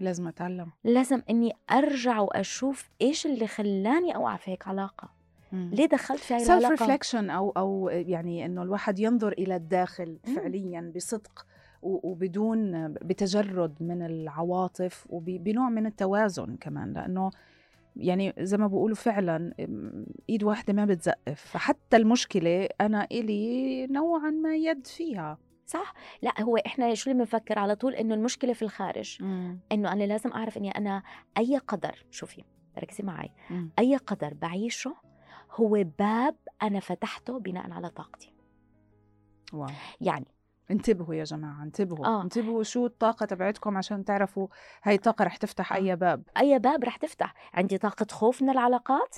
لازم أتعلم. لازم إني أرجع وأشوف إيش اللي خلاني أوقع في هيك علاقة. مم. ليه دخلت في هاي self العلاقة؟ reflection أو أو يعني إنه الواحد ينظر إلى الداخل مم. فعليا بصدق. وبدون بتجرد من العواطف وبنوع من التوازن كمان. لأنه يعني زي ما بقولوا فعلا إيد واحدة ما بتزقف. فحتى المشكلة أنا إلي نوعا ما يد فيها. صح؟ لا هو إحنا شو اللي بنفكر على طول؟ إنه المشكلة في الخارج. إنه أنا لازم أعرف إني أنا أي قدر شوفي ركزي معي. مم. أي قدر بعيشه هو باب أنا فتحته بناء على طاقتي. واو. يعني انتبهوا يا جماعة انتبهوا آه. انتبهوا شو الطاقة تبعتكم عشان تعرفوا هاي الطاقة رح تفتح آه. أي باب أي باب رح تفتح عندي طاقة خوف من العلاقات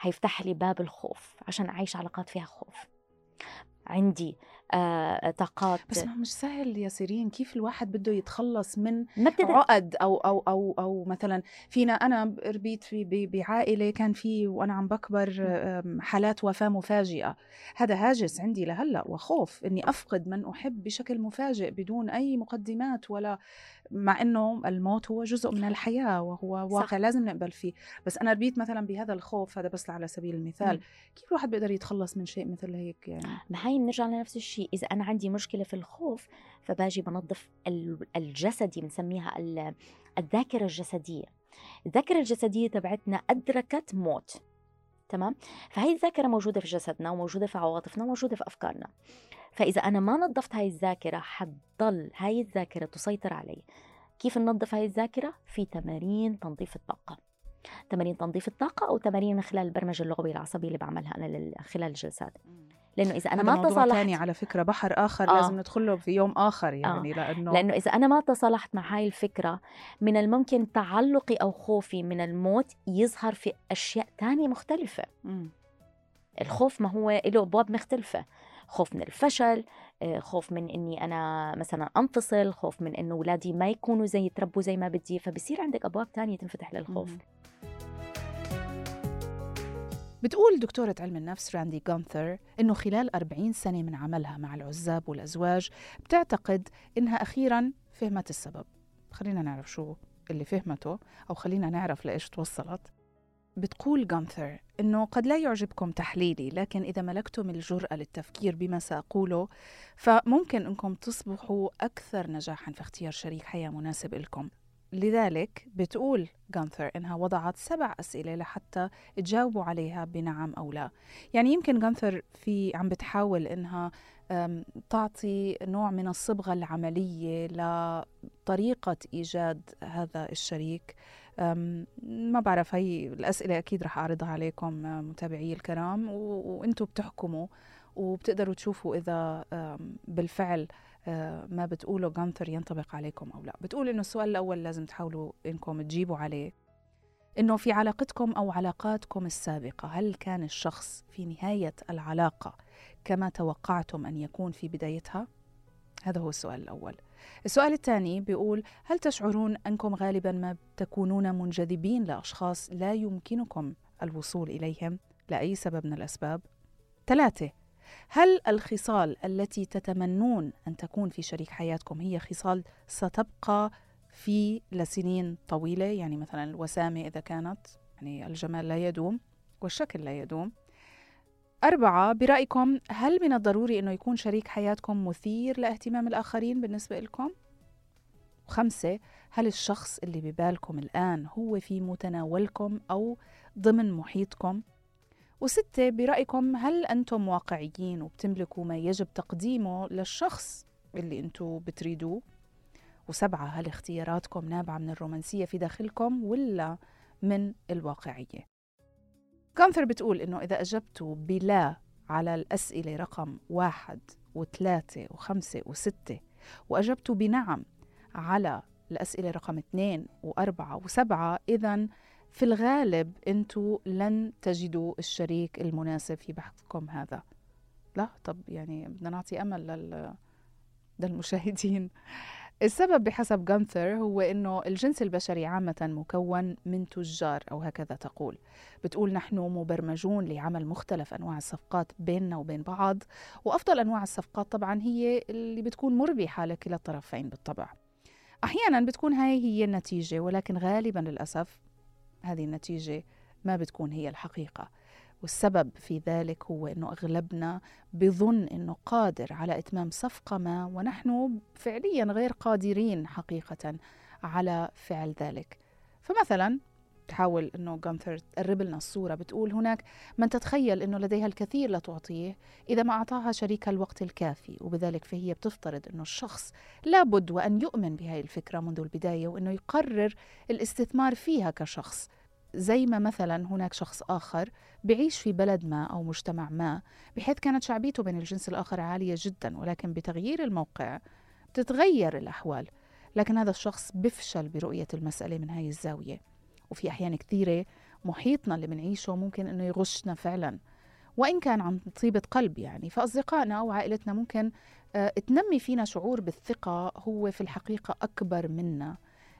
هيفتح لي باب الخوف عشان أعيش علاقات فيها خوف عندي طاقات. بس ما مش سهل يا سيرين كيف الواحد بده يتخلص من عقد أو أو أو أو مثلا فينا أنا ربيت في بعائلة كان في وأنا عم بكبر حالات وفاة مفاجئة. هذا هاجس عندي لهلأ وخوف إني أفقد من أحب بشكل مفاجئ بدون أي مقدمات ولا مع إنه الموت هو جزء من الحياة وهو واقع صح. لازم نقبل فيه. بس أنا ربيت مثلا بهذا الخوف هذا بس على سبيل المثال. مم. كيف الواحد بيقدر يتخلص من شيء مثل هيك يعني؟ ما هي بنرجع لنفس الشيء. إذا أنا عندي مشكلة في الخوف فباجي بنظف ال- الجسدي بنسميها ال- الذاكرة الجسدية. الذاكرة الجسدية تبعتنا أدركت موت. تمام؟ فهي الذاكرة موجودة في جسدنا وموجودة في عواطفنا وموجودة في أفكارنا. فإذا أنا ما نظفت هاي الذاكرة حتضل هاي الذاكرة تسيطر علي. كيف ننظف هاي الذاكرة؟ في تمارين تنظيف الطاقة. تمارين تنظيف الطاقة أو تمارين خلال البرمجه اللغويه العصبيه اللي بعملها أنا لل- خلال الجلسات لأنه إذا أنا ما تصالحت تاني على فكرة بحر آخر آه. لازم ندخل له في يوم آخر يعني لأنه لأنه إذا أنا ما تصالحت مع هاي الفكرة من الممكن تعلقي أو خوفي من الموت يظهر في أشياء تانية مختلفة. مم. الخوف ما هو له أبواب مختلفة. خوف من الفشل آه، خوف من إني أنا مثلا أنفصل خوف من إنه اولادي ما يكونوا زي يتربوا زي ما بدي. فبصير عندك أبواب تانية تنفتح للخوف. بتقول دكتورة علم النفس راندي جونثر إنه خلال 40 سنة من عملها مع العزاب والأزواج بتعتقد إنها أخيرا فهمت السبب. خلينا نعرف شو اللي فهمته أو خلينا نعرف لإيش توصلت. بتقول جونثر إنه قد لا يعجبكم تحليلي لكن إذا ملكتم الجرأة للتفكير بما سأقوله فممكن أنكم تصبحوا أكثر نجاحا في اختيار شريك حياة مناسب لكم لذلك بتقول جانثر إنها وضعت سبع أسئلة لحتى تجاوبوا عليها بنعم أو لا. يعني يمكن جانثر في عم بتحاول إنها تعطي نوع من الصبغة العملية لطريقة إيجاد هذا الشريك. ما بعرف هي الأسئلة أكيد رح أعرضها عليكم متابعي الكرام وأنتوا بتحكموا وبتقدروا تشوفوا إذا بالفعل ما بتقوله جانثر ينطبق عليكم أو لا بتقول إنه السؤال الأول لازم تحاولوا إنكم تجيبوا عليه إنه في علاقتكم أو علاقاتكم السابقة هل كان الشخص في نهاية العلاقة كما توقعتم أن يكون في بدايتها؟ هذا هو السؤال الأول السؤال الثاني بيقول هل تشعرون أنكم غالبا ما تكونون منجذبين لأشخاص لا يمكنكم الوصول إليهم لأي سبب من الأسباب؟ ثلاثة هل الخصال التي تتمنون أن تكون في شريك حياتكم هي خصال ستبقى في لسنين طويلة يعني مثلا الوسامة إذا كانت يعني الجمال لا يدوم والشكل لا يدوم أربعة برأيكم هل من الضروري أنه يكون شريك حياتكم مثير لاهتمام الآخرين بالنسبة لكم؟ وخمسة هل الشخص اللي ببالكم الآن هو في متناولكم أو ضمن محيطكم؟ وستة برأيكم هل أنتم واقعيين وبتملكوا ما يجب تقديمه للشخص اللي أنتم بتريدوه؟ وسبعة هل اختياراتكم نابعة من الرومانسية في داخلكم ولا من الواقعية؟ كانثر بتقول إنه إذا أجبتوا بلا على الأسئلة رقم واحد وثلاثة وخمسة وستة وأجبتوا بنعم على الأسئلة رقم اثنين وأربعة وسبعة إذا في الغالب أنتوا لن تجدوا الشريك المناسب في بحثكم هذا لا طب يعني بدنا نعطي أمل لل... للمشاهدين السبب بحسب جانثر هو إنه الجنس البشري عامة مكون من تجار أو هكذا تقول. بتقول نحن مبرمجون لعمل مختلف أنواع الصفقات بيننا وبين بعض، وأفضل أنواع الصفقات طبعا هي اللي بتكون مربحة لكلا الطرفين بالطبع. أحيانا بتكون هاي هي النتيجة ولكن غالبا للأسف هذه النتيجة ما بتكون هي الحقيقة. والسبب في ذلك هو إنه أغلبنا بظن إنه قادر على إتمام صفقة ما ونحن فعليا غير قادرين حقيقة على فعل ذلك. فمثلا تحاول إنه جانثر تقرب لنا الصورة بتقول هناك من تتخيل إنه لديها الكثير لتعطيه إذا ما أعطاها شريكها الوقت الكافي. وبذلك فهي بتفترض إنه الشخص لابد وأن يؤمن بهذه الفكرة منذ البداية وإنه يقرر الاستثمار فيها كشخص. زي ما مثلا هناك شخص آخر بعيش في بلد ما أو مجتمع ما بحيث كانت شعبيته بين الجنس الآخر عالية جدا ولكن بتغيير الموقع بتتغير الأحوال. لكن هذا الشخص بفشل برؤية المسألة من هاي الزاوية. وفي أحيان كثيرة محيطنا اللي بنعيشه ممكن إنه يغشنا فعلا. وإن كان عن طيبة قلب يعني. فأصدقائنا أو عائلتنا ممكن آه تنمي فينا شعور بالثقة هو في الحقيقة أكبر منا.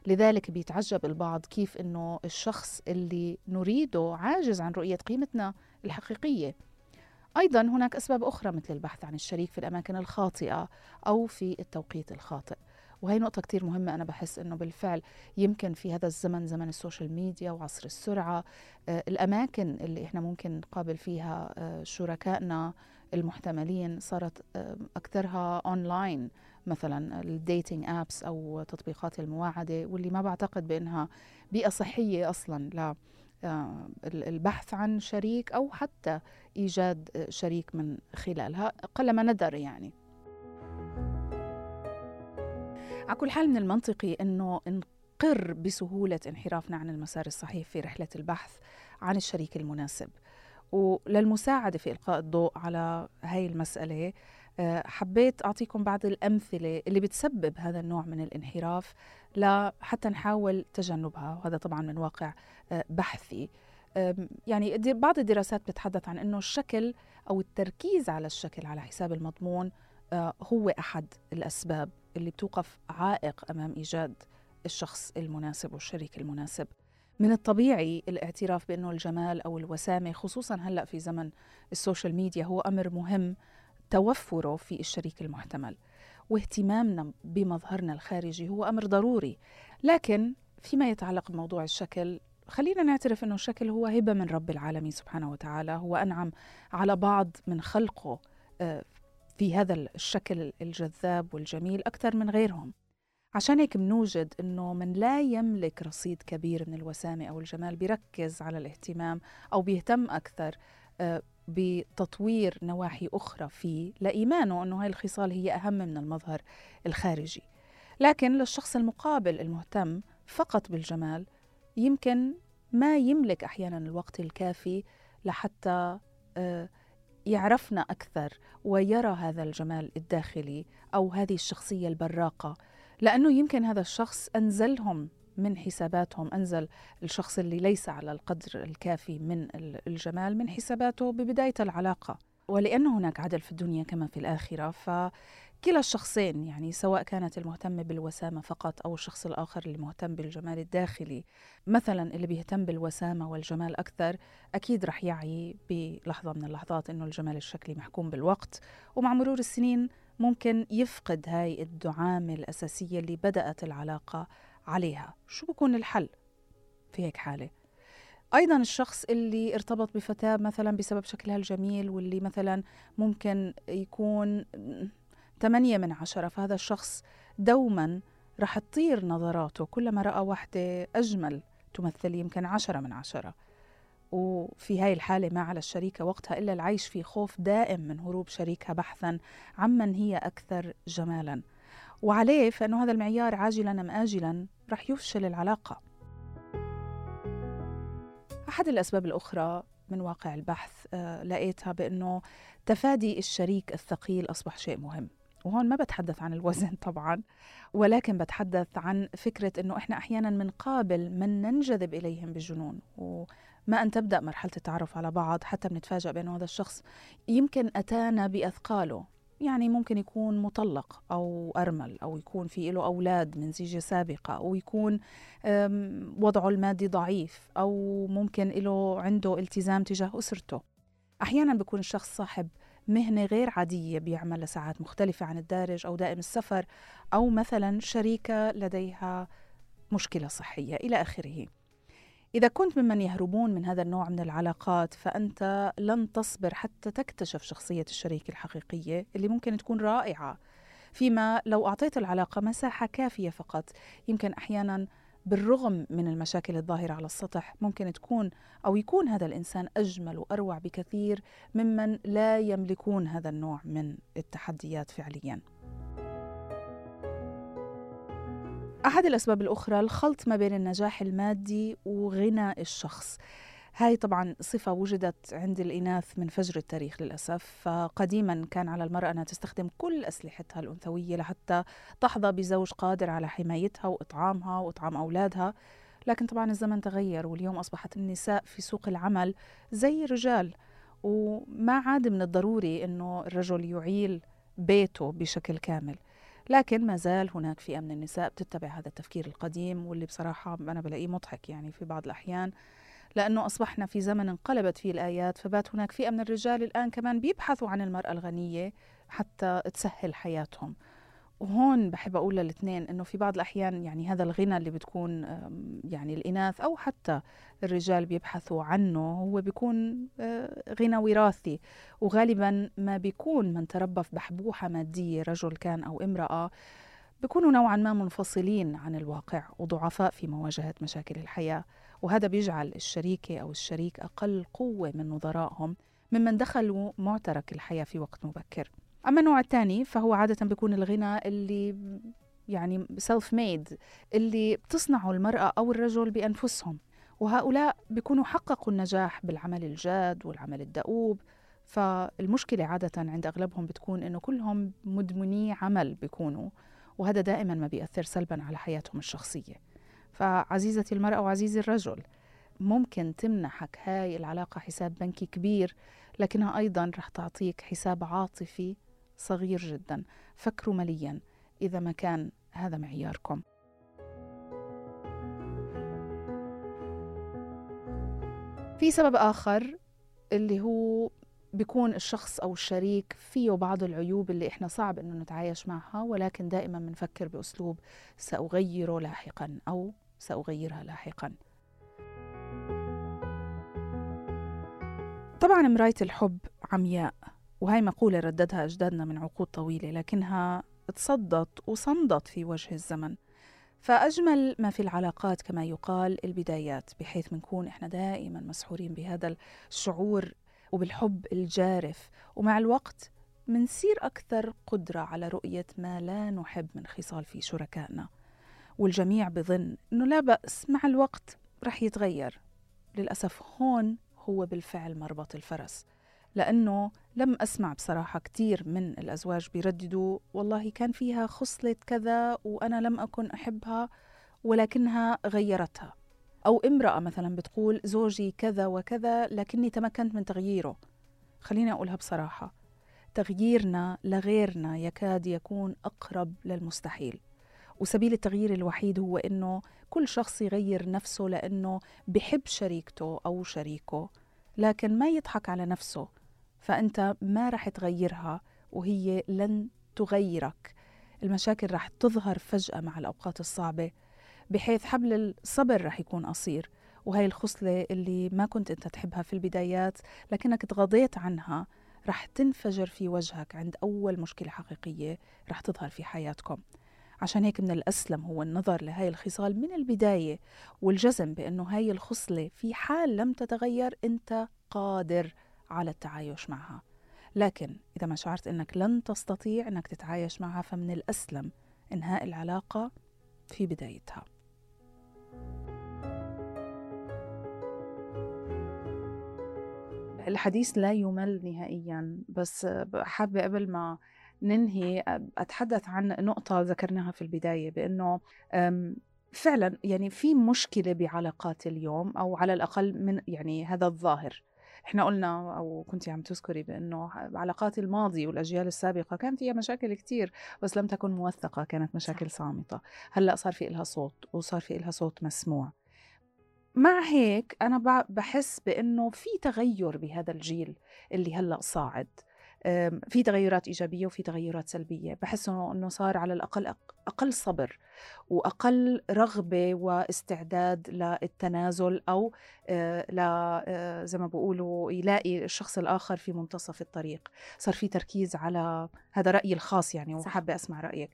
لذلك بيتعجب البعض كيف إنه الشخص اللي نريده عاجز عن رؤية قيمتنا الحقيقية. أيضا هناك أسباب أخرى مثل البحث عن الشريك في الأماكن الخاطئة أو في التوقيت الخاطئ. وهي نقطة كتير مهمة أنا بحس أنه بالفعل يمكن في هذا الزمن زمن ال social media وعصر السرعة آه الأماكن اللي إحنا ممكن نقابل فيها آه شركائنا المحتملين صارت آه أكثرها أونلاين مثلا ال dating apps أو تطبيقات المواعدة واللي ما بعتقد بأنها بيئة صحية أصلا ل البحث عن شريك أو حتى إيجاد شريك من خلالها قلما ندر يعني. على كل حال من المنطقي إنه نقر بسهولة انحرافنا عن المسار الصحيح في رحلة البحث عن الشريك المناسب. وللمساعدة في إلقاء الضوء على هاي المسألة حبيت أعطيكم بعض الأمثلة اللي بتسبب هذا النوع من الانحراف لحتى نحاول تجنبها وهذا طبعا من واقع بحثي. يعني بعض الدراسات بتتحدث عن أنه الشكل أو التركيز على الشكل على حساب المضمون هو أحد الأسباب اللي بتوقف عائق أمام إيجاد الشخص المناسب والشريك المناسب. من الطبيعي الاعتراف بأنه الجمال أو الوسامة خصوصا هلأ في زمن ال social media هو أمر مهم توفره في الشريك المحتمل واهتمامنا بمظهرنا الخارجي هو أمر ضروري. لكن فيما يتعلق بموضوع الشكل خلينا نعترف إنه الشكل هو هبة من رب العالمين سبحانه وتعالى هو أنعم على بعض من خلقه في هذا الشكل الجذاب والجميل أكثر من غيرهم. عشان هيك بنوجد إنه من لا يملك رصيد كبير من الوسامة أو الجمال بيركز على الاهتمام أو بيهتم أكثر بتطوير نواحي أخرى فيه لإيمانه أنه هاي الخصال هي أهم من المظهر الخارجي. لكن للشخص المقابل المهتم فقط بالجمال يمكن ما يملك أحيانا الوقت الكافي لحتى يعرفنا أكثر ويرى هذا الجمال الداخلي أو هذه الشخصية البراقة. لأنه يمكن هذا الشخص أنزلهم من حساباتهم أنزل الشخص اللي ليس على القدر الكافي من الجمال من حساباته ببداية العلاقة. ولأن هناك عدل في الدنيا كما في الآخرة فكلا الشخصين يعني سواء كانت المهتمة بالوسامة فقط أو الشخص الآخر اللي مهتم بالجمال الداخلي مثلا اللي بيهتم بالوسامة والجمال أكثر أكيد رح يعي بلحظة من اللحظات أنه الجمال الشكلي محكوم بالوقت ومع مرور السنين ممكن يفقد هاي الدعامة الأساسية اللي بدأت العلاقة عليها. شو بكون الحل؟ في هيك حالة. أيضا الشخص اللي ارتبط بفتاة مثلا بسبب شكلها الجميل واللي مثلا ممكن يكون ثمانية من عشرة فهذا الشخص دوما رح تطير نظراته. كلما رأى واحدة أجمل تمثل يمكن عشرة من عشرة. وفي هاي الحالة ما على الشريكة وقتها إلا العيش في خوف دائم من هروب شريكها بحثا عمن هي أكثر جمالا. وعليه فإنه هذا المعيار عاجلا أم آجلا رح يفشل العلاقة. أحد الأسباب الأخرى من واقع البحث آه لقيتها بأنه تفادي الشريك الثقيل أصبح شيء مهم. وهون ما بتحدث عن الوزن <laughs> طبعا ولكن بتحدث عن فكرة أنه إحنا أحيانا منقابل من ننجذب إليهم بجنون. وما أن تبدأ مرحلة التعرف على بعض حتى بنتفاجأ بأنه هذا الشخص يمكن أتانا بأثقاله. يعني ممكن يكون مطلق أو أرمل أو يكون في له أولاد من زيجة سابقة أو يكون وضعه المادي ضعيف أو ممكن له عنده التزام تجاه أسرته. أحيانا بيكون الشخص صاحب مهنة غير عادية بيعمل لساعات مختلفة عن الدارج أو دائم السفر أو مثلا شريكة لديها مشكلة صحية إلى آخره. إذا كنت ممن يهربون من هذا النوع من العلاقات فأنت لن تصبر حتى تكتشف شخصية الشريك الحقيقية اللي ممكن تكون رائعة. فيما لو أعطيت العلاقة مساحة كافية فقط. يمكن أحيانا بالرغم من المشاكل الظاهرة على السطح ممكن تكون أو يكون هذا الإنسان أجمل وأروع بكثير ممن لا يملكون هذا النوع من التحديات فعلياً. أحد الأسباب الأخرى الخلط ما بين النجاح المادي وغنى الشخص. هاي طبعا صفة وجدت عند الإناث من فجر التاريخ للأسف. فقديما كان على المرأة أنها تستخدم كل أسلحتها الأنثوية لحتى تحظى بزوج قادر على حمايتها وإطعامها وإطعام أولادها. لكن طبعا الزمن تغير واليوم أصبحت النساء في سوق العمل زي الرجال. وما عاد من الضروري أنه الرجل يعيل بيته بشكل كامل. لكن ما زال هناك فئة من النساء بتتبع هذا التفكير القديم واللي بصراحة أنا بلاقيه مضحك يعني في بعض الأحيان لأنه أصبحنا في زمن انقلبت فيه الآيات فبات هناك فئة من الرجال الآن كمان بيبحثوا عن المرأة الغنية حتى تسهل حياتهم. وهون بحب أقول للاثنين إنه في بعض الأحيان يعني هذا الغنى اللي بتكون يعني الإناث أو حتى الرجال بيبحثوا عنه هو بيكون آه، غنى وراثي. وغالبا ما بيكون من تربى في بحبوحة مادية رجل كان أو امرأة بيكونوا نوعا ما منفصلين عن الواقع وضعفاء في مواجهة مشاكل الحياة. وهذا بيجعل الشريكة أو الشريك أقل قوة من نظرائهم ممن دخلوا معترك الحياة في وقت مبكر. أما النوع الثاني فهو عادة بيكون الغنى اللي يعني self-made اللي بتصنعه المرأة أو الرجل بأنفسهم. وهؤلاء بيكونوا حققوا النجاح بالعمل الجاد والعمل الدؤوب. فالمشكلة عادة عند أغلبهم بتكون إنه كلهم مدمني عمل بيكونوا. وهذا دائما ما بيأثر سلبا على حياتهم الشخصية. فعزيزتي المرأة وعزيزي الرجل ممكن تمنحك هاي العلاقة حساب بنكي كبير لكنها أيضا رح تعطيك حساب عاطفي صغير جدا. فكروا مليا إذا ما كان هذا معياركم. في سبب آخر اللي هو بيكون الشخص أو الشريك فيه بعض العيوب اللي إحنا صعب إنه نتعايش معها ولكن دائما بنفكر بأسلوب سأغيره لاحقا أو سأغيرها لاحقا. طبعا مراية الحب عمياء. وهي مقولة رددها أجدادنا من عقود طويلة لكنها تصدت وصمدت في وجه الزمن. فأجمل ما في العلاقات كما يقال البدايات بحيث بنكون إحنا دائما مسحورين بهذا الشعور وبالحب الجارف. ومع الوقت منصير أكثر قدرة على رؤية ما لا نحب من خصال في شركائنا. والجميع بظن أنه لا بأس مع الوقت رح يتغير. للأسف هون هو بالفعل مربط الفرس. لأنه لم أسمع بصراحة كثير من الأزواج بيرددوا والله كان فيها خصلة كذا وأنا لم أكن أحبها ولكنها غيرتها. أو امرأة مثلا بتقول زوجي كذا وكذا لكني تمكنت من تغييره. خليني أقولها بصراحة تغييرنا لغيرنا يكاد يكون أقرب للمستحيل. وسبيل التغيير الوحيد هو إنه كل شخص يغير نفسه لأنه بحب شريكته أو شريكه لكن ما يضحك على نفسه. فأنت ما رح تغيرها وهي لن تغيرك. المشاكل رح تظهر فجأة مع الأوقات الصعبة بحيث حبل الصبر رح يكون قصير. وهي الخصلة اللي ما كنت أنت تحبها في البدايات لكنك تغاضيت عنها رح تنفجر في وجهك عند أول مشكلة حقيقية رح تظهر في حياتكم. عشان هيك من الأسلم هو النظر لهاي الخصال من البداية والجزم بأنه هاي الخصلة في حال لم تتغير أنت قادر. على التعايش معها. لكن إذا ما شعرت أنك لن تستطيع أنك تتعايش معها فمن الأسلم إنهاء العلاقة في بدايتها. الحديث لا يمل نهائيا بس حابة قبل ما ننهي أتحدث عن نقطة ذكرناها في البداية بأنه فعلا يعني في مشكلة بعلاقات اليوم أو على الأقل من يعني هذا الظاهر. إحنا قلنا أو كنت عم تذكري بأنه علاقات الماضي والأجيال السابقة كان فيها مشاكل كتير بس لم تكن موثقة كانت مشاكل صامتة. هلأ صار في إلها صوت وصار في إلها صوت مسموع. مع هيك أنا بحس بأنه في تغير بهذا الجيل اللي هلأ صاعد. في تغيرات إيجابية وفي تغيرات سلبية. بحس إنه صار على الأقل أقل صبر وأقل رغبة واستعداد للتنازل أو آه، ل آه، زي ما بيقولوا يلاقي الشخص الآخر في منتصف الطريق. صار في تركيز على هذا رأيي الخاص يعني وحابة أسمع رأيك.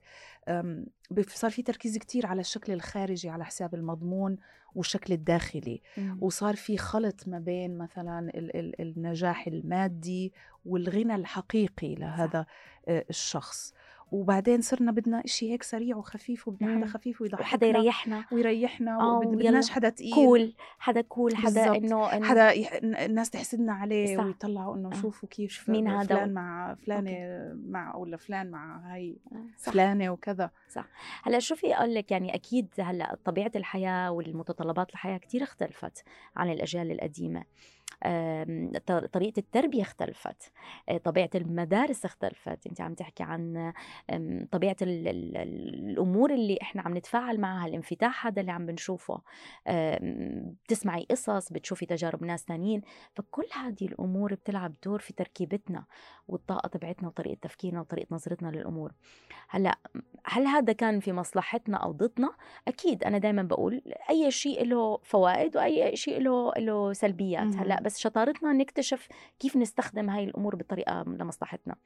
صار في تركيز كتير على الشكل الخارجي على حساب المضمون والشكل الداخلي. مم. وصار في خلط ما بين مثلا ال- ال- النجاح المادي والغنى الحقيقي لهذا آه، الشخص. وبعدين صرنا بدنا إشي هيك سريع وخفيف وبدنا حدا. خفيف ويضحكنا وحدا يريحنا ويريحنا آه، وبد- ويلا. بدناش حدا تقيل كول حدا كول حدا. إنه إنه- حدا يح... الناس تحسدنا عليه صح. ويطلعوا إنه آه. شوفوا كيف مين هذا فلان مع فلانة مع ولا فلان مع هاي صح فلانة وكذا هلأ شوفي أقول لك يعني أكيد هلأ طبيعة الحياة والمتطلبات الحياة كتير اختلفت عن الأجيال القديمة آم، ط- طريقة التربية اختلفت آه، طبيعة المدارس اختلفت. انت عم تحكي عن آم، طبيعة ال- ال- ال- الأمور اللي إحنا عم نتفاعل معها الانفتاح هذا اللي عم بنشوفه. بتسمعي قصص بتشوفي تجارب ناس تانيين. فكل هذه الأمور بتلعب دور في تركيبتنا والطاقة تبعتنا وطريقة تفكيرنا وطريقة نظرتنا للأمور. هلأ هل هذا كان في مصلحتنا أو ضدنا؟ أكيد. أنا دائما بقول أي شيء له فوائد وأي شيء له له سلبيات. هلأ بس شطارتنا نكتشف كيف نستخدم هاي الأمور بطريقة لمصلحتنا.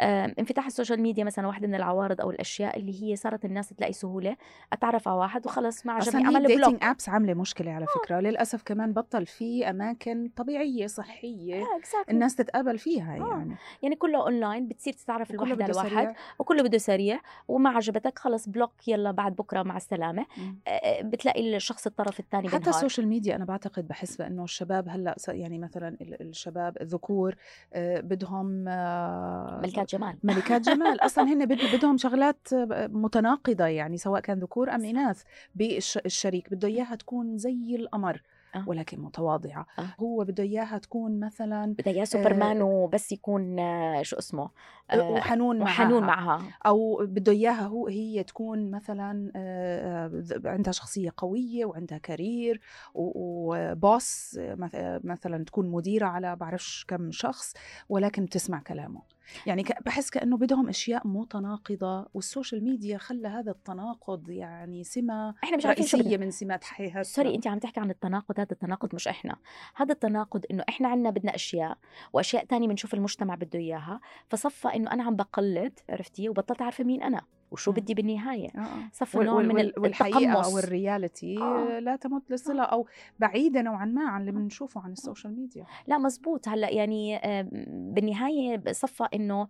انفتاح ال social media مثلا واحدة من العوارض أو الأشياء اللي هي صارت الناس تلاقي سهولة أتعرف على واحد وخلص ما عجبني أصلا هي عمل ال dating block apps عاملة مشكلة على فكرة للاسف كمان بطل في أماكن طبيعية صحية آه، exactly. الناس تتقابل فيها آه. يعني يعني كله اونلاين بتصير تتعرف على بده واحد سريع. وكله بده سريع وما عجبتك خلص block يلا بعد بكرة مع السلامة مم. آه، بتلاقي الشخص الطرف الثاني حتى ال social media أنا بعتقد بحس بأنه الشباب هلأ يعني مثلا ال- الشباب الذكور آه، بدهم آه، ملكات جمال. <laughs> ملكات جمال. أصلا هن بد- بدهم شغلات متناقضة يعني سواء كان ذكور أم إناث. بالشريك بده إياها تكون زي القمر آه. ولكن متواضعة. آه. هو بده إياها تكون مثلا بدها اياه سوبرمان وبس يكون آه، شو اسمه آه، وحنون معها. وحنون معها. أو بده إياها هو هي تكون مثلا آه، آه، عندها شخصية قوية وعندها career و boss آه، مث- مثلا تكون مديرة على بعرفش كم شخص ولكن بتسمع كلامه. يعني بحس كأنه بدهم أشياء متناقضة وال social media خلى هذا التناقض يعني سمة إحنا مش رئيسية بدنا من سمات حياتنا سوري انت عم تحكي عن التناقض هذا التناقض مش إحنا. هذا التناقض إنه إحنا عنا بدنا أشياء وأشياء تانية بنشوف المجتمع بده إياها. فصفى إنه أنا عم بقلد عرفتي؟ وبطلت عارفه مين أنا. وشو. بدي بالنهاية؟ آه، آه. وال- نوع من التقمص أو ال reality آه. لا تمت للصله أو بعيدة نوعا ما عن اللي بنشوفه عن السوشيال ميديا. لا مزبوط. هلأ يعني آه، بالنهاية صفى إنه آه،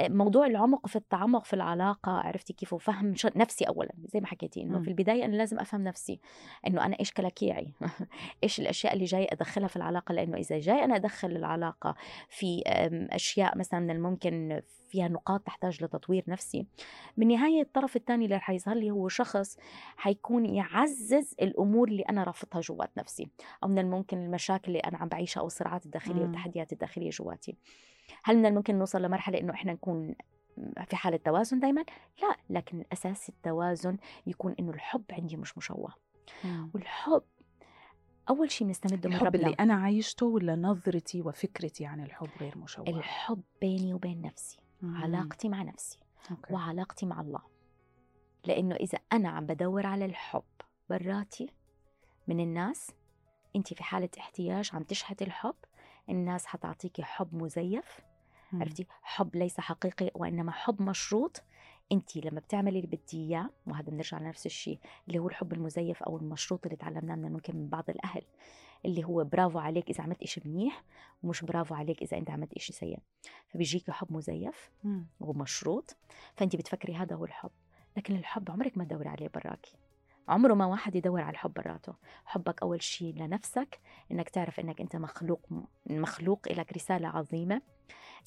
موضوع العمق في التعمق في العلاقة عرفتي كيف وفهم نفسي أولا زي ما حكيتي إنه مم. في البداية أنا لازم أفهم نفسي إنه أنا إيش كلاكيعي <laughs> إيش الأشياء اللي جاي أدخلها في العلاقة لأنه إذا جاي أنا أدخل العلاقة في آم، أشياء مثلا من الممكن فيها نقاط تحتاج لتطوير نفسي بالنهاية الطرف الثاني اللي حيظهر لي هو شخص حيكون يعزز الأمور اللي أنا رافضها جوات نفسي أو من الممكن المشاكل اللي أنا عم بعيشها أو الصراعات الداخلية مم. والتحديات الداخلية جواتي هل من الممكن نوصل لمرحلة إنه إحنا نكون في حالة توازن دايما؟ لا لكن الأساس التوازن يكون إنه الحب عندي مش مشوه والحب أول شيء بنستمده من الحب ربنا اللي أنا عايشته ولا نظرتي وفكرتي عن الحب غير مشوهه الحب بيني وبين نفسي مم. علاقتي مع نفسي أوكي. وعلاقتي مع الله لأنه إذا أنا عم بدور على الحب براتي من الناس أنت في حالة احتياج عم تشحتي الحب الناس حتعطيكي حب مزيف مم. عرفتي حب ليس حقيقي وإنما حب مشروط. أنت لما بتعملي اللي بدي إياه وهذا بنرجع لنفس الشيء اللي هو الحب المزيف أو المشروط اللي تعلمناه من ممكن من بعض الأهل اللي هو برافو عليك إذا عملت إشي منيح ومش برافو عليك إذا أنت عملت إشي سيء. فبيجيكي حب مزيف مم. ومشروط. فانت بتفكري هذا هو الحب لكن الحب عمرك ما تدوري عليه براكي عمره ما واحد يدور على الحب براته. حبك أول شيء لنفسك إنك تعرف إنك أنت مخلوق مخلوق لك رسالة عظيمة.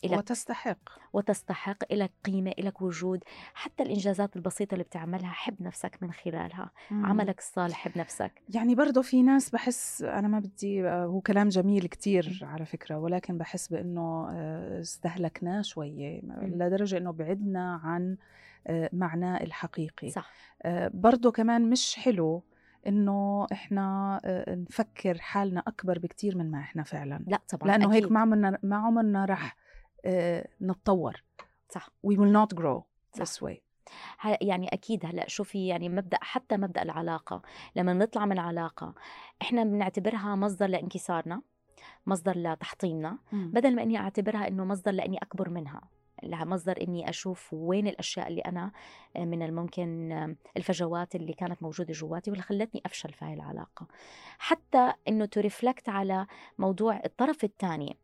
إلك وتستحق. وتستحق لك قيمة لك وجود. حتى الإنجازات البسيطة اللي بتعملها حب نفسك من خلالها. مم. عملك الصالح حب نفسك. يعني برضه في ناس بحس أنا ما بدي آه، هو كلام جميل كتير على فكرة ولكن بحس بإنه آه، استهلكناه شوية لدرجة إنه بعدنا عن آه، معناه الحقيقي. صح. برضه كمان مش حلو إنه إحنا آه، نفكر حالنا أكبر بكتير من ما إحنا فعلا. لا طبعا لأنه هيك. ما عمرنا ما عمرنا رح آه، نتطور. صح. We will not grow صح. this way. يعني أكيد هلأ شوفي يعني مبدأ حتى مبدأ العلاقة. لما نطلع من علاقه إحنا بنعتبرها مصدر لانكسارنا مصدر لتحطيمنا. بدل ما إني أعتبرها إنه مصدر لإني أكبر منها. لها مصدر إني أشوف وين الأشياء اللي أنا من الممكن الفجوات اللي كانت موجودة جواتي واللي خلتني أفشل في هاي العلاقة. حتى إنه ترفلكت على موضوع الطرف الثاني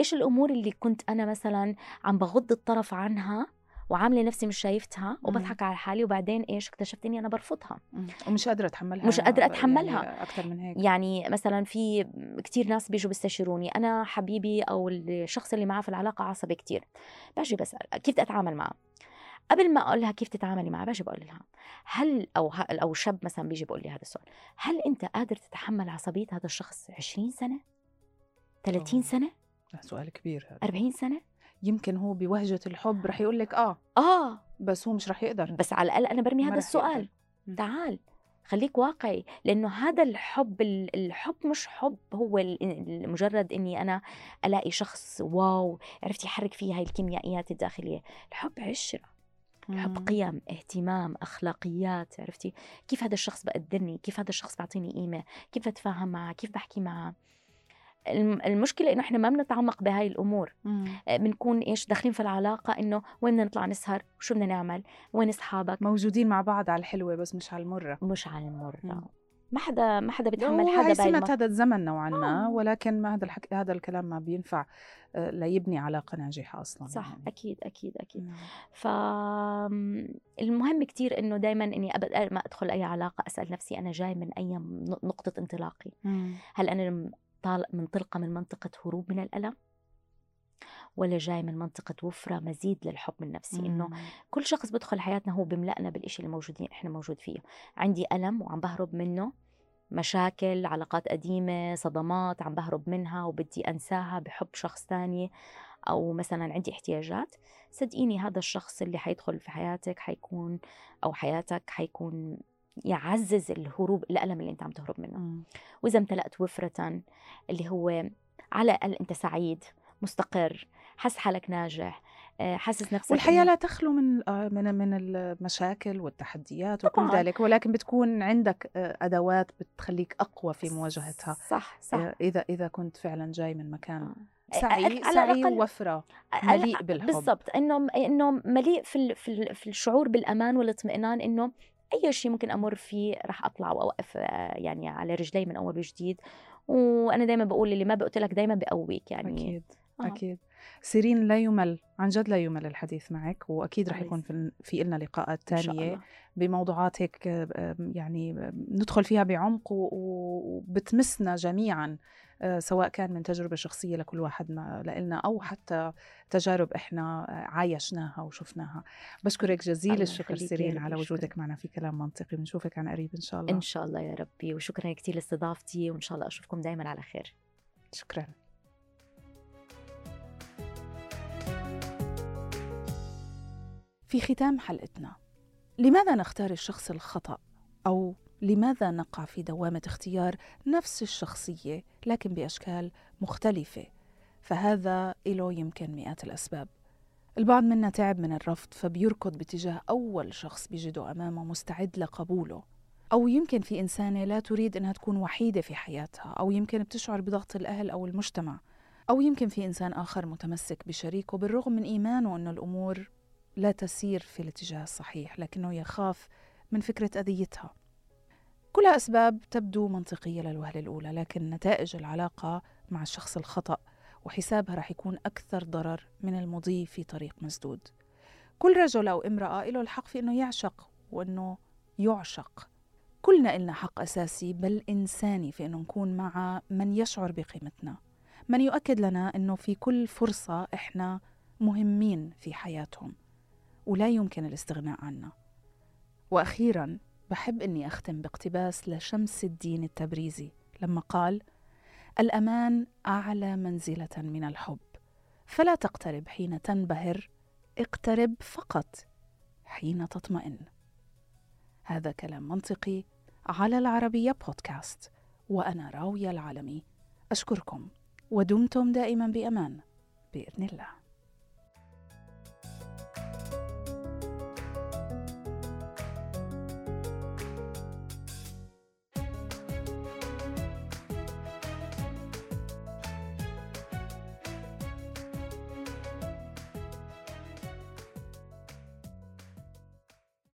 إيش الأمور اللي كنت أنا مثلا عم بغض الطرف عنها وعاملة نفسي مش شايفتها وبضحك على حالي وبعدين إيش اكتشفت اني أنا برفضها. ومش قادرة أتحملها مش قادرة أتحملها. يعني أكثر من هيك. يعني مثلا في كتير ناس بيجوا بيستشيروني. أنا حبيبي أو الشخص اللي معاه في العلاقة عصبي كتير. باجي بسأل كيف بدي اتعامل معه؟ قبل ما أقول لها كيف تتعاملي معه؟ باجي بقول لها هل أو أو شاب مثلا بيجي بقول لي هذا السؤال هل أنت قادر تتحمل عصبية هذا الشخص 20 سنة؟ 30 أوه. سنة؟ سؤال كبير هذا. 40 سنة؟ يمكن هو بوهجة الحب رح يقول لك آه آه. بس هو مش رح يقدر. بس على الأقل أنا برمي هذا السؤال. يقدر. تعال خليك واقعي لأنه هذا الحب ال- الحب مش حب هو مجرد إني أنا ألاقي شخص واو عرفت يحرك فيه هاي الكيميائيات الداخلية. الحب عشرة. الحب مم. قيم اهتمام أخلاقيات عرفتي؟ كيف هذا الشخص بقدرني؟ كيف هذا الشخص بيعطيني قيمة؟ كيف بتفاهم معه؟ كيف بحكي معه؟ المشكلة إنه إحنا ما بنتعمق بهاي الأمور. آه، بنكون إيش داخلين في العلاقة إنه وين بدنا نطلع نسهر شو بدنا نعمل وين أصحابك موجودين مع بعض على الحلوة بس مش على المرة مش على المرة مم. ما حدا ما حدا بيتحمل حدا هي بهاي سمة. هذا الزمن نوعا ما آه. ولكن ما هذا الحك... هذا الكلام ما بينفع آه، ليبني علاقة ناجحة أصلا صح يعني. أكيد أكيد أكيد نعم. ف المهم كتير إنه دائما إني ابدا ما أدخل أي علاقة أسأل نفسي أنا جاي من أي ن- نقطة انطلاقي مم. هل أنا م- طال- منطلقه من منطقة هروب من الألم ولا جاي من منطقة وفرة مزيد للحب من نفسي إنه. كل شخص بدخل حياتنا هو بملأنا بالإشي اللي موجودين إحنا موجود فيه. عندي ألم وعم بهرب منه مشاكل علاقات قديمة صدمات عم بهرب منها وبدي أنساها بحب شخص تاني أو مثلا عندي احتياجات. صدقيني هذا الشخص اللي حيدخل في حياتك حيكون أو حياتك حيكون يعزز الهروب الألم اللي أنت عم تهرب منه مم. وإذا امتلأت وفرة اللي هو على الأقل أنت سعيد مستقر حاسس حالك ناجح آه، حاسس نفسك والحياة إنه- لا تخلو من آه، من من المشاكل والتحديات وكل طبعاً. ذلك ولكن بتكون عندك آه، أدوات بتخليك أقوى في مواجهتها صح صح إذا إذا كنت فعلا جاي من مكان. سعي على سعي على- مليء بالحب بالضبط إنه إنه مليء في في الشعور بالأمان والإطمئنان إنه أي شيء ممكن أمر فيه رح أطلع وأوقف آه، يعني على رجلي من أول وجديد وأنا دائما بقول اللي ما بقتلك دائما بقويك يعني أكيد آه. أكيد سيرين لا يمل عن جد لا يمل الحديث معك وأكيد رح يكون في في لنا لقاءات تانية. بموضوعات هيك آه، يعني ندخل فيها بعمق وبتمسنا جميعا سواء كان من تجربة شخصية لكل واحد ما لنا أو حتى تجارب إحنا آه، عايشناها وشفناها. بشكرك جزيل الشكر سيرين على. وجودك معنا في كلام منطقي بنشوفك عن قريب إن شاء الله. إن شاء الله يا ربي وشكرا كثير لاستضافتي وإن شاء الله أشوفكم دائما على خير. شكرا. في ختام حلقتنا لماذا نختار الشخص الخطأ أو لماذا نقع في دوامة اختيار نفس الشخصية لكن بأشكال مختلفة؟ فهذا له يمكن مئات الأسباب. البعض منا تعب من الرفض فبيركض باتجاه أول شخص بيجده أمامه مستعد لقبوله. أو يمكن في إنسانة لا تريد أنها تكون وحيدة في حياتها أو يمكن بتشعر بضغط الأهل أو المجتمع. أو يمكن في إنسان آخر متمسك بشريكه بالرغم من إيمانه أن الأمور لا تسير في الاتجاه الصحيح لكنه يخاف من فكرة أذيتها. كلها أسباب تبدو منطقية للوهلة الأولى لكن نتائج العلاقة مع الشخص الخطأ وحسابها رح يكون أكثر ضرر من المضي في طريق مسدود. كل رجل أو امرأة له الحق في أنه يعشق وأنه يعشق. كلنا إلنا حق أساسي بل إنساني في أنه نكون مع من يشعر بقيمتنا. من يؤكد لنا أنه في كل فرصة إحنا مهمين في حياتهم ولا يمكن الاستغناء عنا. وأخيرا بحب أني أختم باقتباس لشمس الدين التبريزي لما قال الأمان أعلى منزلة من الحب فلا تقترب حين تنبهر اقترب فقط حين تطمئن. هذا كلام منطقي على العربية بودكاست وأنا راوية العالمي أشكركم ودمتم دائما بأمان بإذن الله.